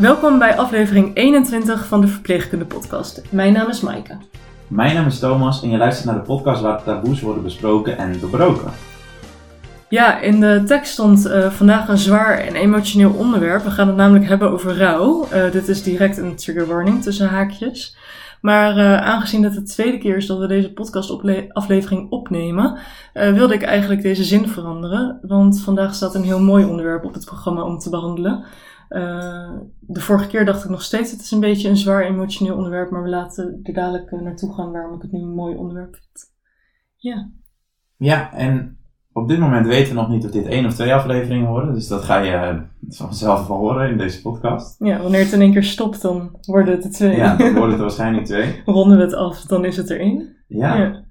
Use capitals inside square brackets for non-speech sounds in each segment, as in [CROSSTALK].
Welkom bij aflevering 21 van de Verpleegkunde Podcast. Mijn naam is Maaike. Mijn naam is Thomas en je luistert naar de podcast waar taboes worden besproken en doorbroken. Ja, in de tekst stond uh, vandaag een zwaar en emotioneel onderwerp. We gaan het namelijk hebben over rouw. Uh, dit is direct een trigger warning tussen haakjes. Maar uh, aangezien het de tweede keer is dat we deze podcastaflevering opnemen, wilde ik eigenlijk deze zin veranderen. Want vandaag staat een heel mooi onderwerp op het programma om te behandelen. Uh, de vorige keer dacht ik nog steeds, het is een beetje een zwaar emotioneel onderwerp, maar we laten er dadelijk uh, naartoe gaan waarom ik het nu een mooi onderwerp vind. Ja. Ja, en op dit moment weten we nog niet of dit één of twee afleveringen worden, dus dat ga je uh, vanzelf wel horen in deze podcast. Ja, wanneer het in één keer stopt, dan worden het er twee. Ja, dan [LAUGHS] worden het waarschijnlijk twee. Ronden we het af, dan is het er één. Ja. ja.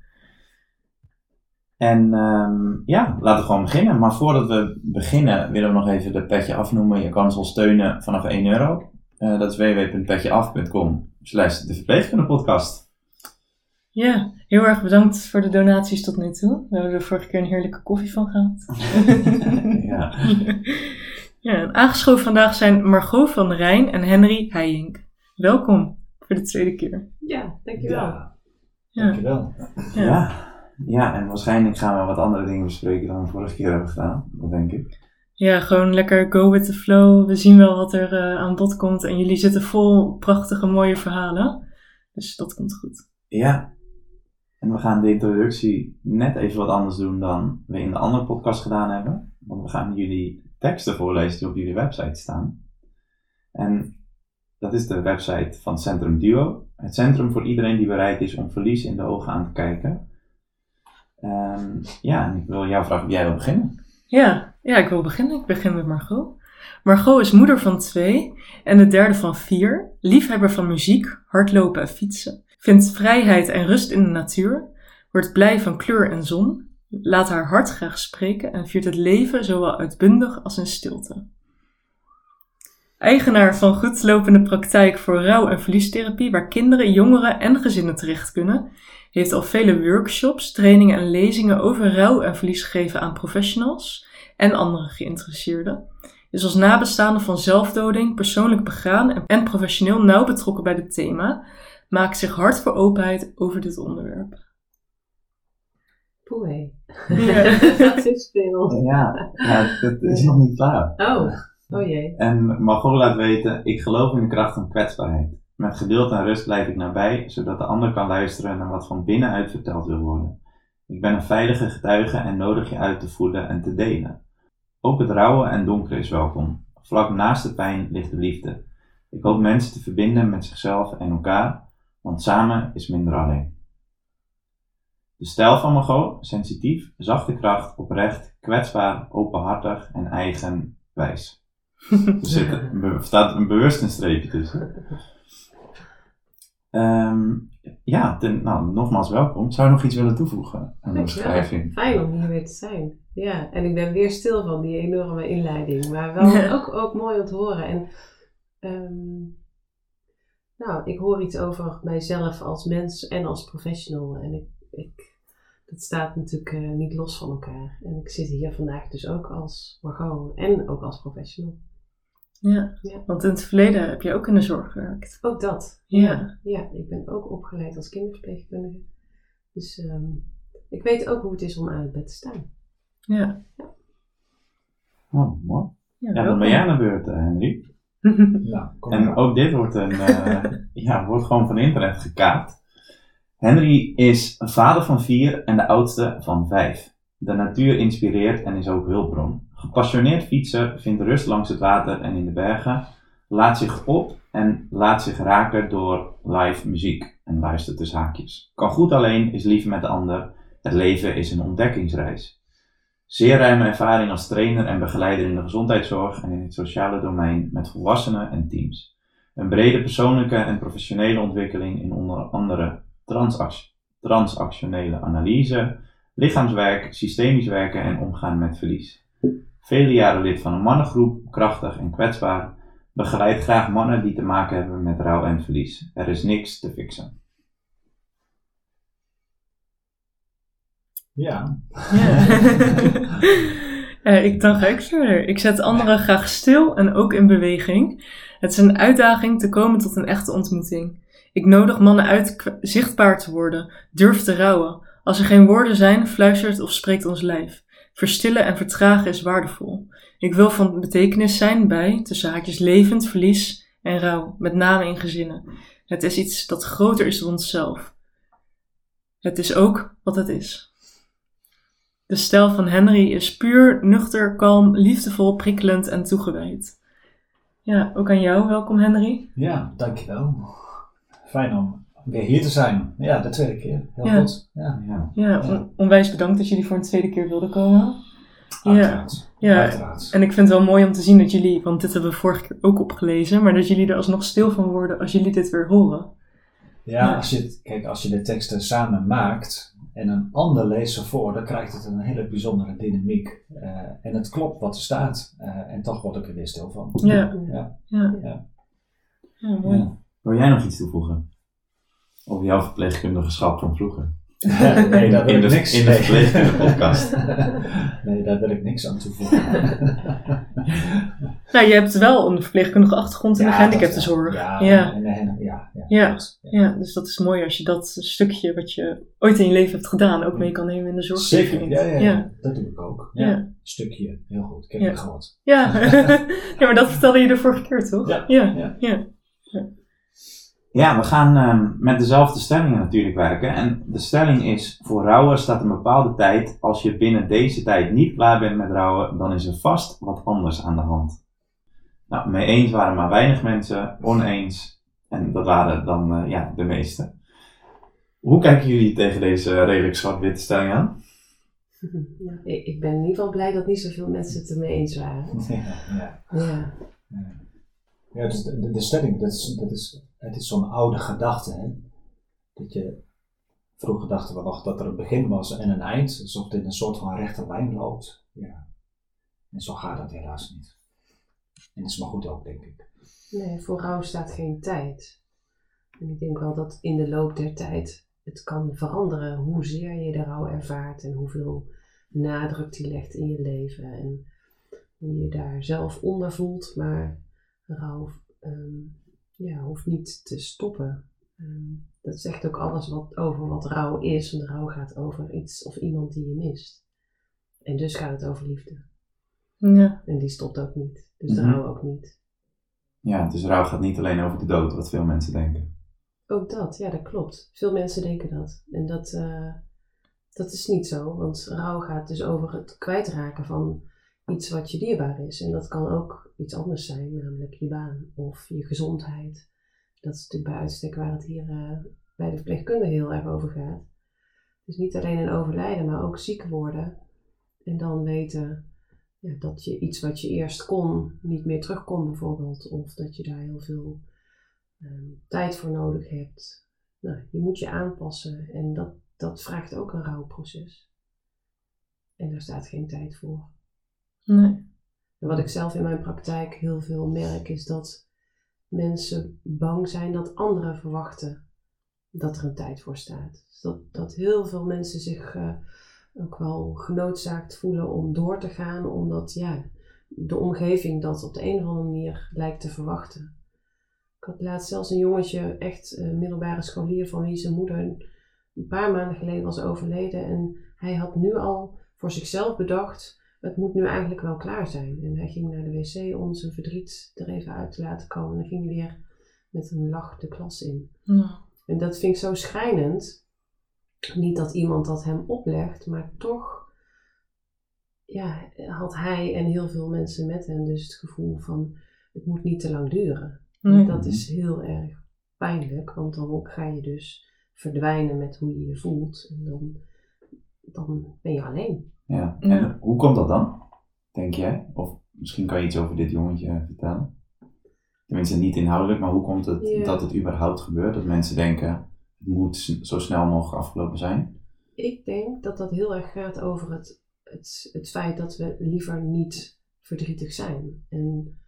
En um, ja, laten we gewoon beginnen. Maar voordat we beginnen willen we nog even de petje afnoemen. Je kan ons al steunen vanaf 1 euro. Uh, dat is www.petjeaf.com slash de verpleegkunde podcast. Ja, heel erg bedankt voor de donaties tot nu toe. We hebben er vorige keer een heerlijke koffie van gehad. [LAUGHS] ja. [LAUGHS] ja, aangeschoven vandaag zijn Margot van der Rijn en Henry Heijink. Welkom voor de tweede keer. Ja, dankjewel. Ja, dankjewel. ja. ja. Ja, en waarschijnlijk gaan we wat andere dingen bespreken dan we vorige keer hebben gedaan. Dat denk ik. Ja, gewoon lekker go with the flow. We zien wel wat er uh, aan bod komt. En jullie zitten vol prachtige, mooie verhalen. Dus dat komt goed. Ja. En we gaan de introductie net even wat anders doen dan we in de andere podcast gedaan hebben. Want we gaan jullie teksten voorlezen die op jullie website staan. En dat is de website van Centrum Duo. Het centrum voor iedereen die bereid is om verlies in de ogen aan te kijken Um, ja, en ik wil jou vragen of jij wil beginnen. Ja, ja, ik wil beginnen. Ik begin met Margot. Margot is moeder van twee en de derde van vier, liefhebber van muziek, hardlopen en fietsen, vindt vrijheid en rust in de natuur, wordt blij van kleur en zon, laat haar hart graag spreken en viert het leven zowel uitbundig als in stilte. Eigenaar van goedlopende praktijk voor rouw- en verliestherapie, waar kinderen, jongeren en gezinnen terecht kunnen, heeft al vele workshops, trainingen en lezingen over rouw en verlies gegeven aan professionals en andere geïnteresseerden. Is als nabestaande van zelfdoding persoonlijk begaan en professioneel nauw betrokken bij dit thema, maakt zich hard voor openheid over dit onderwerp. Poeh, ja. [LAUGHS] dat is veel. Ja, ja, dat is nog niet klaar. Oh, oh jee. En Margot laat weten, ik geloof in de kracht van kwetsbaarheid. Met geduld en rust blijf ik nabij, zodat de ander kan luisteren naar wat van binnenuit verteld wil worden. Ik ben een veilige getuige en nodig je uit te voeden en te delen. Ook het rauwe en donkere is welkom. Vlak naast de pijn ligt de liefde. Ik hoop mensen te verbinden met zichzelf en elkaar, want samen is minder alleen. De stijl van Margot, sensitief, zachte kracht, oprecht, kwetsbaar, openhartig en eigenwijs. [LAUGHS] Er zit er staat een bewust een streepje tussen. Um, ja, ten, nou, nogmaals welkom. Zou je nog iets willen toevoegen aan de beschrijving? Fijn om hier weer te zijn. Ja, en ik ben weer stil van die enorme inleiding. Maar wel [LAUGHS] ook, ook mooi om te horen. En um, nou, ik hoor iets over mijzelf als mens en als professional. En ik, ik, dat staat natuurlijk uh, niet los van elkaar. En ik zit hier vandaag dus ook als Margot en ook als professional. Ja. ja. want in het verleden heb je ook in de zorg gewerkt. Ook dat. Ja. Ja, ik ben ook opgeleid als kinderverpleegkundige. Dus um, ik weet ook hoe het is om aan het bed te staan. Ja. ja. Oh, mooi. Ja, dan ben jij aan de beurt, uh, Henry. [LAUGHS] ja, en ook dit wordt, een, uh, [LAUGHS] ja, wordt gewoon van internet gekaapt. Henry is een vader van vier en de oudste van vijf. De natuur inspireert en is ook hulpbron. Gepassioneerd fietser vindt rust langs het water en in de bergen, laat zich op en laat zich raken door live muziek en luistert dus haakjes. Kan goed alleen, is lief met de ander. Het leven is een ontdekkingsreis. Zeer ruime ervaring als trainer en begeleider in de gezondheidszorg en in het sociale domein met volwassenen en teams. Een brede persoonlijke en professionele ontwikkeling in onder andere transactionele analyse, lichaamswerk, systemisch werken en omgaan met verlies. Vele jaren lid van een mannengroep, krachtig en kwetsbaar, begeleidt graag mannen die te maken hebben met rouw en verlies. Er is niks te fixen. Ja. Uh, [LAUGHS] ik, dan ga ik verder. Ik zet anderen graag stil en ook in beweging. Het is een uitdaging te komen tot een echte ontmoeting. Ik nodig mannen uit zichtbaar te worden, durf te rouwen. Als er geen woorden zijn, fluistert of spreekt ons lijf. Verstillen en vertragen is waardevol. Ik wil van betekenis zijn bij, tussen haakjes, levend, verlies en rouw, met name in gezinnen. Het is iets dat groter is dan onszelf. Het is ook wat het is. De stijl van Henry is puur, nuchter, kalm, liefdevol, prikkelend en toegewijd. Ja, ook aan jou. Welkom Henry. Ja, dankjewel. Fijn om weer hier te zijn. Ja, de tweede keer. Heel goed. Ja, ja. ja onwijs bedankt dat jullie voor een tweede keer wilden komen. Uiteraard. Ja, ja. en ik vind het wel mooi om te zien dat jullie, want dit hebben we vorige keer ook opgelezen, maar dat jullie er alsnog stil van worden als jullie dit weer horen. Ja, Als, je, kijk, als je de teksten samen maakt en een ander leest ze voor, dan krijgt het een hele bijzondere dynamiek. Uh, en het klopt wat er staat. Uh, en toch word ik er weer stil van. Ja. Ja. ja. ja. mooi. Wil jij nog iets toevoegen? Over jouw verpleegkundige van vroeger? [LAUGHS] nee, daar wil in ik de, niks In de verpleegkundige podcast. [LAUGHS] nee, daar wil ik niks aan toevoegen. [LAUGHS] nou, je hebt wel een verpleegkundige achtergrond in de gehandicaptenzorg. Ja, ja. ja, ja, ja, ja, dus dat is mooi als je dat stukje wat je ooit in je leven hebt gedaan ook mee kan nemen in de zorg. Zeker, ja, ja, dat doe ik ook. Ja. Stukje, heel goed. Ik heb het gehad. Ja. ja, maar dat vertelde je de vorige keer toch? Ja. ja. ja. Ja, we gaan uh, met dezelfde stellingen natuurlijk werken. En de stelling is: voor rouwen staat een bepaalde tijd. Als je binnen deze tijd niet klaar bent met rouwen, dan is er vast wat anders aan de hand. Nou, mee eens waren maar weinig mensen, oneens. En dat waren dan uh, ja, de meeste. Hoe kijken jullie tegen deze redelijk zwart-witte stelling aan? [LAUGHS] Ja, ik ben in ieder geval blij dat niet zoveel mensen het ermee eens waren. [LAUGHS] Ja, ja. ja. ja dus de, de, stelling, dat is, dat is het is zo'n oude gedachte, hè? Dat je, vroeger dachten we nog dat er een begin was en een eind, alsof in een soort van rechte lijn loopt. Ja. En zo gaat dat helaas niet. En dat is maar goed ook, denk ik. Nee, voor rouw staat geen tijd. En ik denk wel dat in de loop der tijd het kan veranderen hoezeer je de rouw ervaart en hoeveel nadruk die legt in je leven en hoe je daar zelf onder voelt. Maar rouw ehm, ja, hoeft niet te stoppen. Ehm, dat zegt ook alles wat, over wat rouw is. En rouw gaat over iets of iemand die je mist. En dus gaat het over liefde. Ja. En die stopt ook niet. Dus mm rouw ook niet. Ja, dus rouw gaat niet alleen over de dood, wat veel mensen denken. Ook dat, ja, dat klopt. Veel mensen denken dat. En dat, uh, dat is niet zo, want rouw gaat dus over het kwijtraken van iets wat je dierbaar is. En dat kan ook iets anders zijn, namelijk je baan of je gezondheid. Dat is natuurlijk bij uitstek waar het hier uh, bij de verpleegkunde heel erg over gaat. Dus niet alleen een overlijden, maar ook ziek worden. En dan weten ja, dat je iets wat je eerst kon, niet meer terug kon bijvoorbeeld. Of dat je daar heel veel um, tijd voor nodig hebt. Nou, je moet je aanpassen en dat, dat vraagt ook een rouwproces. En daar staat geen tijd voor. Nee. wat ik zelf in mijn praktijk heel veel merk is dat mensen bang zijn dat anderen verwachten dat er een tijd voor staat. Dus dat, dat heel veel mensen zich uh, ook wel genoodzaakt voelen om door te gaan, omdat ja, de omgeving dat op de een of andere manier lijkt te verwachten. Ik had laatst zelfs een jongetje, echt uh, middelbare scholier, van wie zijn moeder een paar maanden geleden was overleden. En hij had nu al voor zichzelf bedacht het moet nu eigenlijk wel klaar zijn. En hij ging naar de wc om zijn verdriet er even uit te laten komen. En dan ging hij weer met een lach de klas in. Ja. En dat vind ik zo schrijnend. Niet dat iemand dat hem oplegt, maar toch ja, had hij en heel veel mensen met hem dus het gevoel van het moet niet te lang duren. En dat is heel erg pijnlijk, want dan ga je dus verdwijnen met hoe je je voelt. En dan, dan ben je alleen. Ja. En hoe komt dat dan, denk jij? Of misschien kan je iets over dit jongetje vertellen? Tenminste, niet inhoudelijk, maar hoe komt het dat het überhaupt gebeurt? Dat mensen denken, het moet zo snel nog afgelopen zijn? Ik denk dat dat heel erg gaat over het, het, het feit dat we liever niet verdrietig zijn en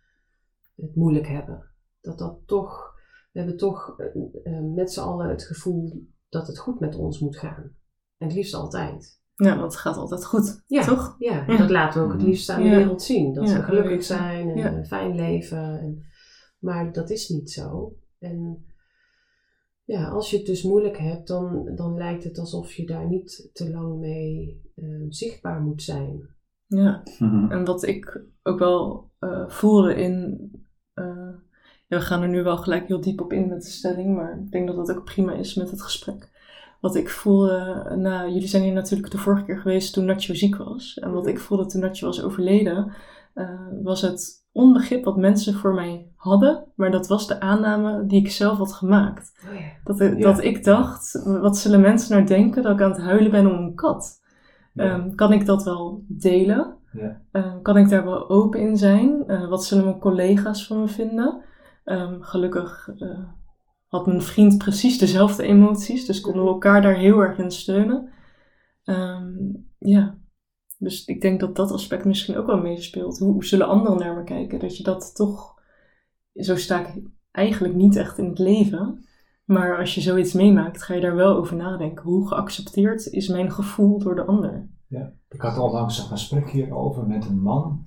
het moeilijk hebben. Dat dat toch, we hebben toch uh, met z'n allen het gevoel dat het goed met ons moet gaan. En het liefst altijd. Ja, want het gaat altijd goed, ja, toch? Ja, dat laten we ook het liefst aan de wereld zien. Dat we gelukkig zijn en een fijn leven. En, maar dat is niet zo. En ja, als je het dus moeilijk hebt, dan, dan lijkt het alsof je daar niet te lang mee uh, zichtbaar moet zijn. Ja, mhm. en wat ik ook wel uh, voelde in. Uh, ja, we gaan er nu wel gelijk heel diep op in met de stelling, maar ik denk dat dat ook prima is met het gesprek. Wat ik voelde, nou, jullie zijn hier natuurlijk de vorige keer geweest toen Nacho ziek was. En wat ik voelde toen Nacho was overleden, was het onbegrip wat mensen voor mij hadden, maar dat was de aanname die ik zelf had gemaakt. Oh ja. dat, dat ik dacht, wat zullen mensen nou denken dat ik aan het huilen ben om een kat? Ehm, kan ik dat wel delen? Um, kan ik daar wel open in zijn? Uh, wat zullen mijn collega's van me vinden? Um, gelukkig uh, had mijn vriend precies dezelfde emoties, dus konden we elkaar daar heel erg in steunen. ja, dus ik denk dat dat aspect misschien ook wel meespeelt. Hoe, zullen anderen naar me kijken? Dat je dat toch, zo sta ik eigenlijk niet echt in het leven. Maar als je zoiets meemaakt, ga je daar wel over nadenken. Hoe geaccepteerd is mijn gevoel door de ander? Ja, ik had al langs een gesprek hierover met een man.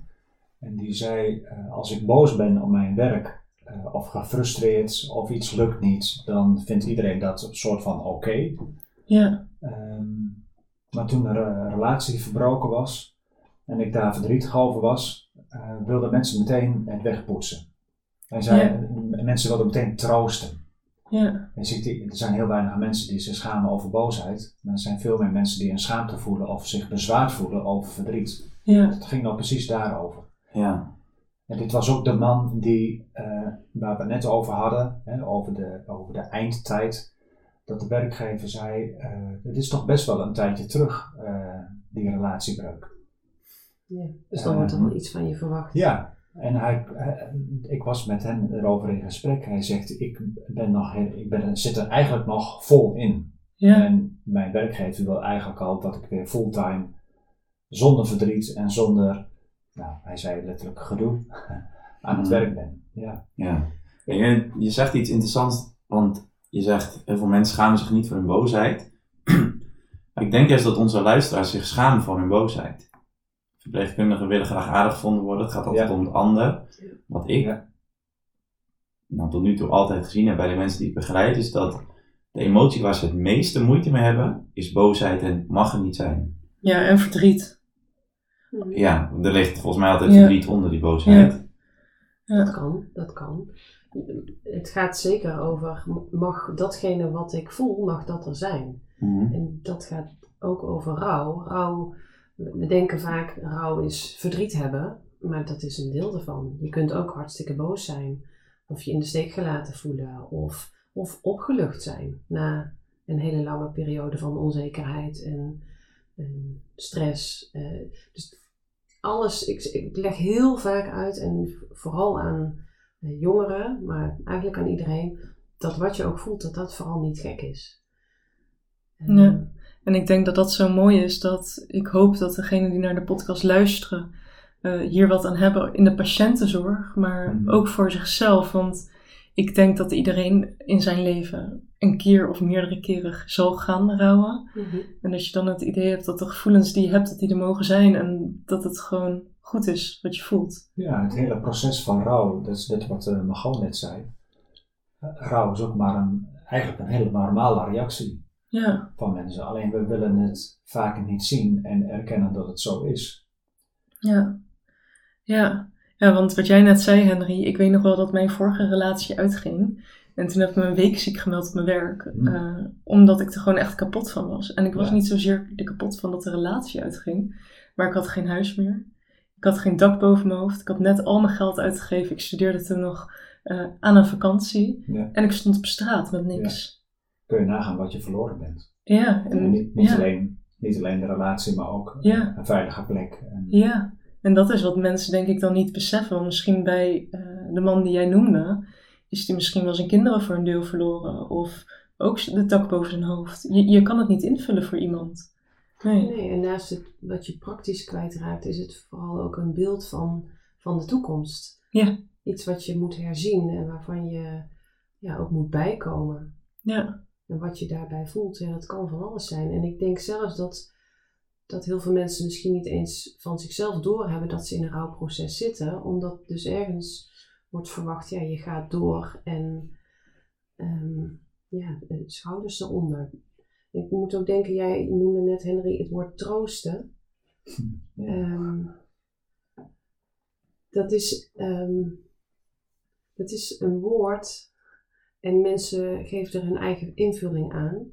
En die zei, uh, als ik boos ben op mijn werk, uh, of gefrustreerd, of iets lukt niet, dan vindt iedereen dat een soort van oké. Ja. Um, maar toen er een relatie verbroken was en ik daar verdrietig over was, uh, wilden mensen meteen het wegpoetsen. Hij zei, mensen wilden meteen troosten. Ja. Je ziet, er zijn heel weinig mensen die zich schamen over boosheid. Maar er zijn veel meer mensen die een schaamte voelen of zich bezwaard voelen over verdriet. Ja. Het ging nou precies daarover. Ja. En dit was ook de man die, uh, waar we het net over hadden, hè, over, de, over de eindtijd dat de werkgever zei, uh, het is toch best wel een tijdje terug, uh, die relatiebreuk. Ja, dus dan wordt er wel iets van je verwacht. Ja, en hij, ik was met hem erover in gesprek. Hij zegt, ik, ben nog, ik ben, zit er eigenlijk nog vol in. Ja. En mijn werkgever wil eigenlijk al dat ik weer fulltime, zonder verdriet en zonder, nou, hij zei letterlijk gedoe, [LAUGHS] aan het werk ben. Ja. ja. je, je zegt iets interessants, want je zegt, heel veel mensen schamen zich niet voor hun boosheid. [CLEARS THROAT] ik denk juist dat onze luisteraars zich schamen voor hun boosheid. Verpleegkundigen willen graag aardig gevonden worden. Het gaat altijd om het ander. Wat ik nou, tot nu toe altijd gezien heb bij de mensen die ik begeleid, is dat de emotie waar ze het meeste moeite mee hebben, is boosheid en mag er niet zijn. Ja, en verdriet. Ja, er ligt volgens mij altijd verdriet onder die boosheid. Ja. Dat kan, dat kan het gaat zeker over, mag datgene wat ik voel, mag dat er zijn. Mhm. En dat gaat ook over rouw. Rouw, we denken vaak, rouw is verdriet hebben, maar dat is een deel ervan. Je kunt ook hartstikke boos zijn, of je in de steek gelaten voelen, of, of opgelucht zijn na een hele lange periode van onzekerheid en, en stress. Uh, dus alles, ik, ik leg heel vaak uit en vooral aan eh, jongeren, maar eigenlijk aan iedereen, dat wat je ook voelt, dat dat vooral niet gek is. En, ja. en ik denk dat dat zo mooi is dat ik hoop dat degenen die naar de podcast luisteren uh, hier wat aan hebben in de patiëntenzorg, maar mhm. ook voor zichzelf. Want ik denk dat iedereen in zijn leven een keer of meerdere keren zal gaan rouwen. Mhm. En dat je dan het idee hebt dat de gevoelens die je hebt, dat die er mogen zijn en dat het gewoon goed is wat je voelt. Ja, het hele proces van rouw, dat is net wat uh, net zei. Uh, rouw is ook maar een, eigenlijk een hele normale reactie ja. van mensen. Alleen we willen het vaak niet zien en erkennen dat het zo is. Ja. Ja. Ja, want wat jij net zei, Henry, ik weet nog wel dat mijn vorige relatie uitging. En toen heb ik me een week ziek gemeld op mijn werk. Uh, omdat ik er gewoon echt kapot van was. En ik was niet zozeer er kapot van dat de relatie uitging. Maar ik had geen huis meer. Ik had geen dak boven mijn hoofd. Ik had net al mijn geld uitgegeven. Ik studeerde toen nog uh, aan een vakantie. Ja. En ik stond op straat met niks. Kun je nagaan wat je verloren bent. Ja. En, niet, niet alleen, niet alleen de relatie, maar ook een veilige plek. En, ja. En dat is wat mensen denk ik dan niet beseffen. Want misschien bij uh, de man die jij noemde, is die misschien wel zijn kinderen voor een deel verloren. Of ook de dak boven zijn hoofd. Je, je kan het niet invullen voor iemand. Nee. nee, en naast het, wat je praktisch kwijtraakt, is het vooral ook een beeld van, van de toekomst. Ja. Iets wat je moet herzien en waarvan je ja, ook moet bijkomen. Ja. En wat je daarbij voelt, ja, dat kan van alles zijn. En ik denk zelfs dat dat heel veel mensen misschien niet eens van zichzelf doorhebben dat ze in een rouwproces zitten, omdat dus ergens wordt verwacht, ja, je gaat door en um, ja, schouders eronder. Ik moet ook denken, jij noemde net Henry het woord troosten. Ehm, dat, is, um, dat is een woord en mensen geven er hun eigen invulling aan.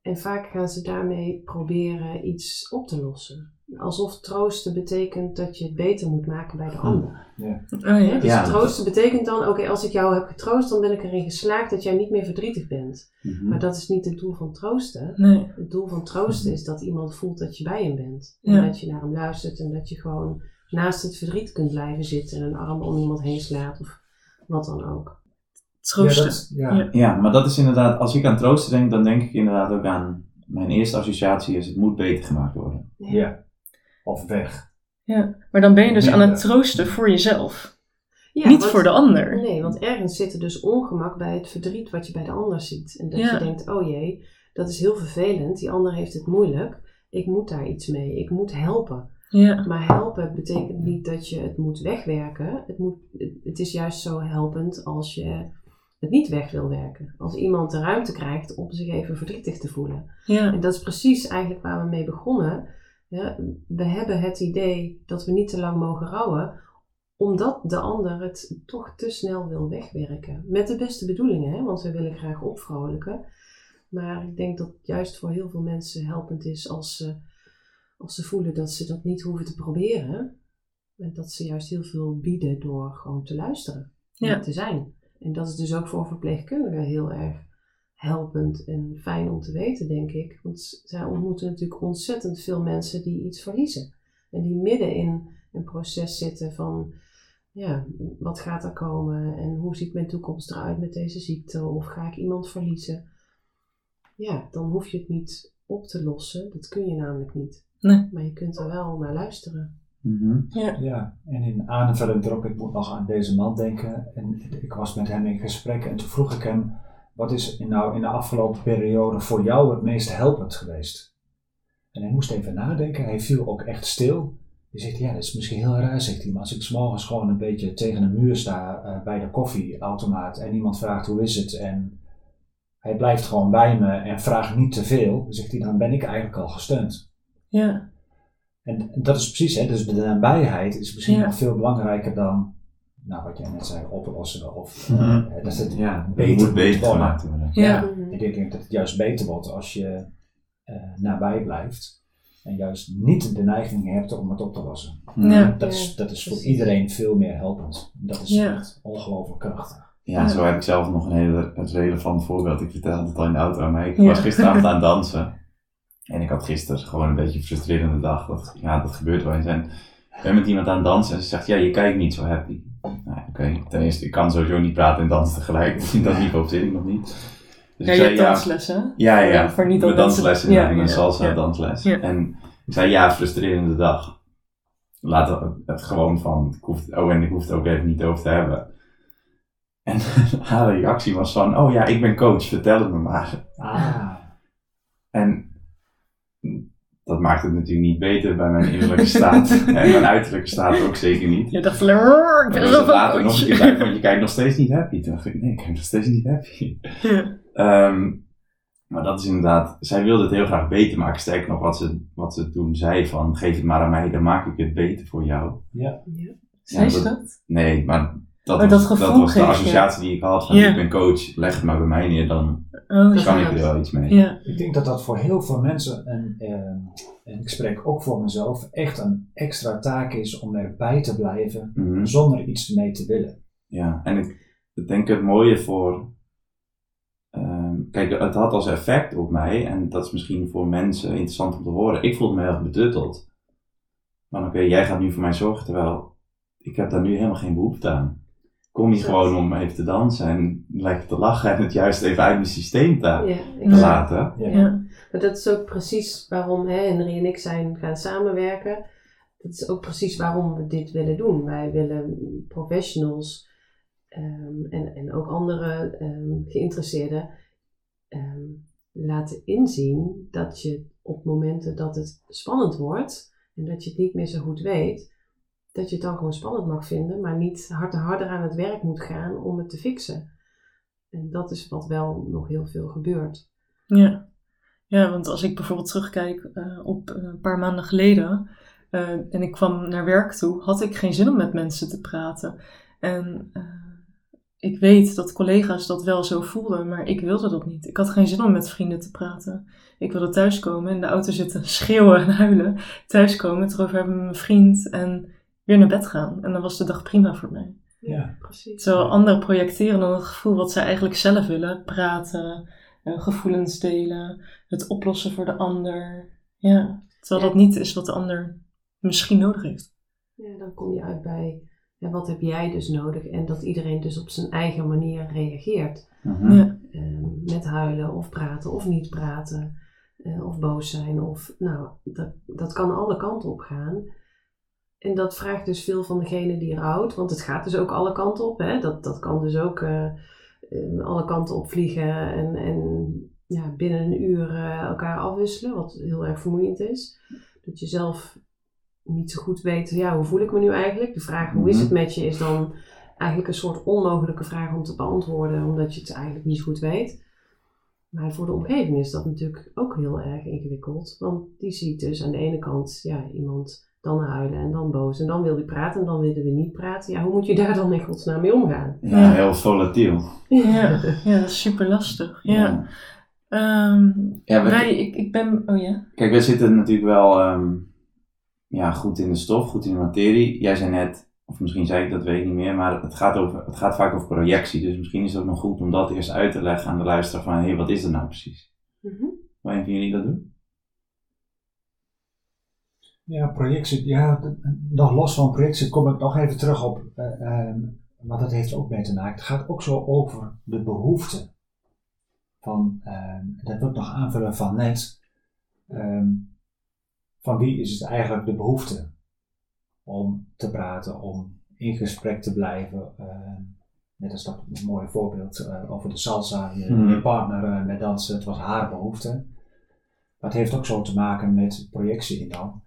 En vaak gaan ze daarmee proberen iets op te lossen. Alsof troosten betekent dat je het beter moet maken bij de hm. ander. Ja. Oh, ja. Dus troosten betekent dan, oké, als ik jou heb getroost, dan ben ik erin geslaagd dat jij niet meer verdrietig bent. Mhm. Maar dat is niet het doel van troosten. Nee. Het doel van troosten is dat iemand voelt dat je bij hem bent. En dat je naar hem luistert en dat je gewoon naast het verdriet kunt blijven zitten en een arm om iemand heen slaat of wat dan ook. Troosten. Ja, ja. ja, maar dat is inderdaad, als ik aan troosten denk, dan denk ik inderdaad ook aan, mijn eerste associatie is, het moet beter gemaakt worden. Ja. Of weg. Ja, maar dan ben je dus aan het troosten voor jezelf. Ja, Niet voor de ander. Nee, want ergens zit er dus ongemak bij het verdriet wat je bij de ander ziet. En dat je denkt, oh jee, dat is heel vervelend. Die ander heeft het moeilijk. Ik moet daar iets mee. Ik moet helpen. Ja. Maar helpen betekent niet dat je het moet wegwerken. Het, moet, het is juist zo helpend als je het niet weg wil werken. Als iemand de ruimte krijgt om zich even verdrietig te voelen. Ja. En dat is precies eigenlijk waar we mee begonnen. Ja, we hebben het idee dat we niet te lang mogen rouwen, omdat de ander het toch te snel wil wegwerken. Met de beste bedoelingen, hè? want we willen graag opvrolijken. Maar ik denk dat het juist voor heel veel mensen helpend is als ze, als ze voelen dat ze dat niet hoeven te proberen. En dat ze juist heel veel bieden door gewoon te luisteren en te zijn. En dat is dus ook voor verpleegkundigen heel erg helpend en fijn om te weten, denk ik. Want zij ontmoeten natuurlijk ontzettend veel mensen die iets verliezen. En die midden in een proces zitten van, ja, wat gaat er komen en hoe ziet mijn toekomst eruit met deze ziekte of ga ik iemand verliezen? Ja, dan hoef je het niet op te lossen. Dat kun je namelijk niet. Nee. Maar je kunt er wel naar luisteren. Mhm. ja. ja, en in aanvulling erop, ik moet nog aan deze man denken. En ik was met hem in gesprek en toen vroeg ik hem, wat is nou in de afgelopen periode voor jou het meest helpend geweest? En hij moest even nadenken, hij viel ook echt stil. Hij zegt, ja, dat is misschien heel raar, zegt hij, maar als ik s'morgens gewoon een beetje tegen een muur sta uh, bij de koffieautomaat en iemand vraagt hoe is het en hij blijft gewoon bij me en vraagt niet te veel, zegt hij, dan ben ik eigenlijk al gesteund. Ja. En, dat is precies, hè, dus de nabijheid is misschien nog veel belangrijker dan, nou, wat jij net zei, oplossen of mm -hmm. uh, dat het ja, beter, moet beter gemaakt worden. Ja. Ik denk dat het juist beter wordt als je uh, nabij blijft en juist niet de neiging hebt om het op te lossen. Ja. Dat, is, dat is voor iedereen veel meer helpend. Dat is echt ongelooflijk krachtig. Ja, zo heb ik zelf nog een hele relevant voorbeeld. Ik vertelde het al in de auto aan mij. Ik was gisteravond aan het [LAUGHS] dansen. En ik had gisteren gewoon een beetje een frustrerende dag. Dat, ja, dat gebeurt wel eens. En ben met iemand aan het dansen en ze zegt, ja, je kijkt niet zo happy. Nou, Oké, ten eerste, ik kan sowieso niet praten en dansen tegelijk. [LAUGHS] dat niveau zit ik nog niet. Dus ja, ik zei, je hebt danslessen? Ja, ja. ja voor niet mijn danslessen, ja, mijn salsa dansles. En ik zei, ja, frustrerende dag. Laat het, gewoon van, ik hoef, oh en ik hoef het ook even niet over te hebben. En [LAUGHS] haar reactie was van, oh ja, ik ben coach, vertel het me maar. Ah. En dat maakt het natuurlijk niet beter bij mijn innerlijke staat. [LAUGHS] en mijn uiterlijke staat ook zeker niet. Je dacht alleen ik ben zo later nog een keer bij, want je [LAUGHS] kijkt nog steeds niet happy. Toen dacht ik, nee, ik kijk nog steeds niet happy. Ja. Ehm, maar dat is inderdaad, zij wilde het heel graag beter maken. Sterker nog, wat ze, wat ze toen zei van, geef het maar aan mij, dan maak ik het beter voor jou. Ja. ja. Zei ze dat? Nee, maar dat, oh, was, dat, was de associatie die ik had van ik ben coach, leg het maar bij mij neer, dan oh, kan ik er wel iets mee. Ja. Ik denk dat dat voor heel veel mensen, en, eh, en ik spreek ook voor mezelf, echt een extra taak is om erbij te blijven mhm. zonder iets mee te willen. Ja, en ik, ik denk het mooie voor, uh, kijk het had als effect op mij, en dat is misschien voor mensen interessant om te horen, ik voelde me heel erg bedutteld. Maar oké, jij gaat nu voor mij zorgen, terwijl ik heb daar nu helemaal geen behoefte aan kom je gewoon om even te dansen en lekker te lachen en het juist even uit mijn systeem te, laten. Ja. ja. maar dat is ook precies waarom hè, Henry en ik zijn gaan samenwerken. Dat is ook precies waarom we dit willen doen. Wij willen professionals um, en, en ook andere um, geïnteresseerden um, laten inzien dat je op momenten dat het spannend wordt en dat je het niet meer zo goed weet, dat je het dan gewoon spannend mag vinden, maar niet hard harder aan het werk moet gaan om het te fixen. En dat is wat wel nog heel veel gebeurt. Ja, ja want als ik bijvoorbeeld terugkijk uh, op een paar maanden geleden uh, en ik kwam naar werk toe, had ik geen zin om met mensen te praten. En ik weet dat collega's dat wel zo voelden, maar ik wilde dat niet. Ik had geen zin om met vrienden te praten. Ik wilde thuiskomen, in de auto zitten, [LAUGHS] schreeuwen en huilen. Thuiskomen, erover hebben met mijn vriend en weer naar bed gaan. En dan was de dag prima voor mij. Ja, precies. Terwijl anderen projecteren dan het gevoel wat zij eigenlijk zelf willen. Praten, eh, gevoelens delen, het oplossen voor de ander. Ja, terwijl dat niet is wat de ander misschien nodig heeft. Ja, dan kom je uit bij ja, wat heb jij dus nodig? En dat iedereen dus op zijn eigen manier reageert. Mhm. ja. Ehm, met huilen of praten of niet praten. Uh, of boos zijn. Of, nou, dat, dat kan alle kanten op gaan. En dat vraagt dus veel van degene die rouwt. Want het gaat dus ook alle kanten op. Hè? Dat, dat kan dus ook uh, alle kanten op vliegen. En, en ja, binnen een uur uh, elkaar afwisselen. Wat heel erg vermoeiend is. Dat je zelf niet zo goed weet, ja, hoe voel ik me nu eigenlijk? De vraag hoe is mhm. het met je is dan eigenlijk een soort onmogelijke vraag om te beantwoorden, omdat je het eigenlijk niet goed weet. Maar voor de omgeving is dat natuurlijk ook heel erg ingewikkeld. Want die ziet dus aan de ene kant ja, iemand dan huilen en dan boos. En dan wil hij praten en dan willen we niet praten. Ja, hoe moet je daar dan in godsnaam mee omgaan? Ja, heel volatiel. Ja, [LAUGHS] ja, dat is super lastig. Ja. Ehm, ja. wij, ik, ik ben, oh ja. Kijk, wij zitten natuurlijk wel ehm, ja, goed in de stof, goed in de materie. Jij zei net, of misschien zei ik dat weet ik niet meer, maar het gaat, over, het gaat vaak over projectie. Dus misschien is het ook nog goed om dat eerst uit te leggen aan de luisteraar van, hé, hey, wat is dat nou precies? Mm -hmm. Een van jullie dat doen? Ja, projectie, ja, nog los van projectie kom ik nog even terug op, uh, uh, maar dat heeft ook mee te maken. Het gaat ook zo over de behoeften. Van, uh, dat wil ik nog aanvullen van net. Um, van wie is het eigenlijk de behoefte om te praten, om in gesprek te blijven. Uh, net als dat een mooi voorbeeld uh, over de salsa, je, mm. je partner uh, met dansen, het was haar behoefte. Maar het heeft ook zo te maken met projectie in dan.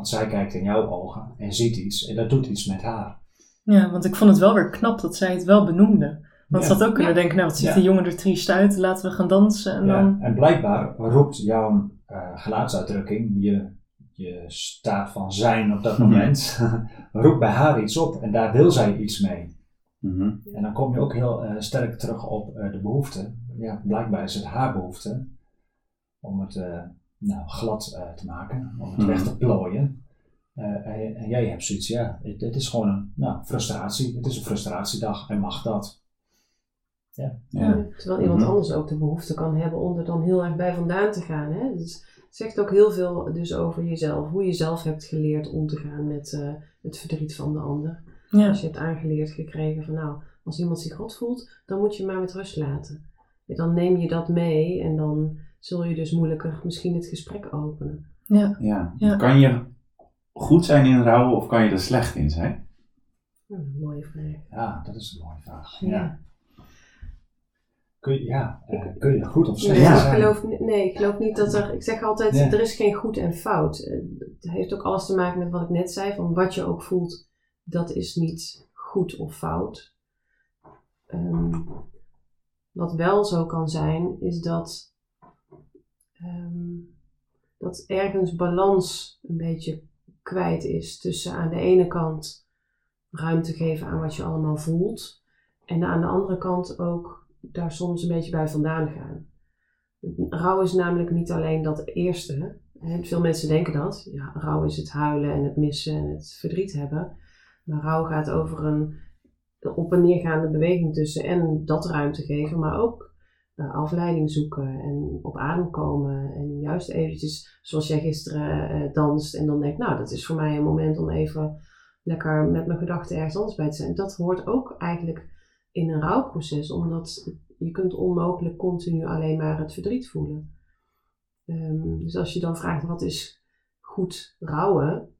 Want zij kijkt in jouw ogen en ziet iets en dat doet iets met haar. Ja, want ik vond het wel weer knap dat zij het wel benoemde. Want ze had ook kunnen denken, nou wat ziet ja. die jongen er triest uit, laten we gaan dansen. En, dan... en blijkbaar roept jouw uh, geluidsuitdrukking, je je staat van zijn op dat mhm. moment, [LAUGHS] roept bij haar iets op en daar wil zij iets mee. Mhm. En dan kom je ook heel uh, sterk terug op uh, de behoefte. Ja, blijkbaar is het haar behoefte om het uh, nou, glad te maken, om het mhm. weg te plooien. en jij hebt zoiets, ja, dit is gewoon een nou, frustratie. Het is een frustratiedag en mag dat. Ja. ja. Terwijl iemand anders ook de behoefte kan hebben om er dan heel erg bij vandaan te gaan. Hè? Dus zegt ook heel veel dus over jezelf. Hoe je zelf hebt geleerd om te gaan met uh, het verdriet van de ander. Ja. Als je hebt aangeleerd gekregen van nou, als iemand zich God voelt, dan moet je maar met rust laten. dan neem je dat mee en dan zul je dus moeilijker misschien het gesprek openen. Ja. ja. Kan je goed zijn in rouwen of kan je er slecht in zijn? mooie vraag. Ja, dat is een mooie vraag. ja. Kun je, ja, uh, kun je goed of slecht nee, Ik geloof, nee, ik geloof niet dat er... Ik zeg altijd, er is geen goed en fout. Eh, het heeft ook alles te maken met wat ik net zei. Van wat je ook voelt, dat is niet goed of fout. Um, wat wel zo kan zijn, is dat... Um, dat ergens balans een beetje kwijt is tussen aan de ene kant ruimte geven aan wat je allemaal voelt. En aan de andere kant ook daar soms een beetje bij vandaan gaan. Rouw is namelijk niet alleen dat eerste. Hè. Veel mensen denken dat. Ja, rouw is het huilen en het missen en het verdriet hebben. Maar rouw gaat over een op en neergaande beweging tussen en dat ruimte geven, maar ook uh, afleiding zoeken en op adem komen. En juist eventjes, zoals jij gisteren uh, danst en dan denkt, nou, dat is voor mij een moment om even lekker met mijn gedachten ergens anders bij te zijn. Dat hoort ook eigenlijk in een rouwproces, omdat je kunt onmogelijk continu alleen maar het verdriet voelen. Um, dus als je dan vraagt wat is goed rouwen,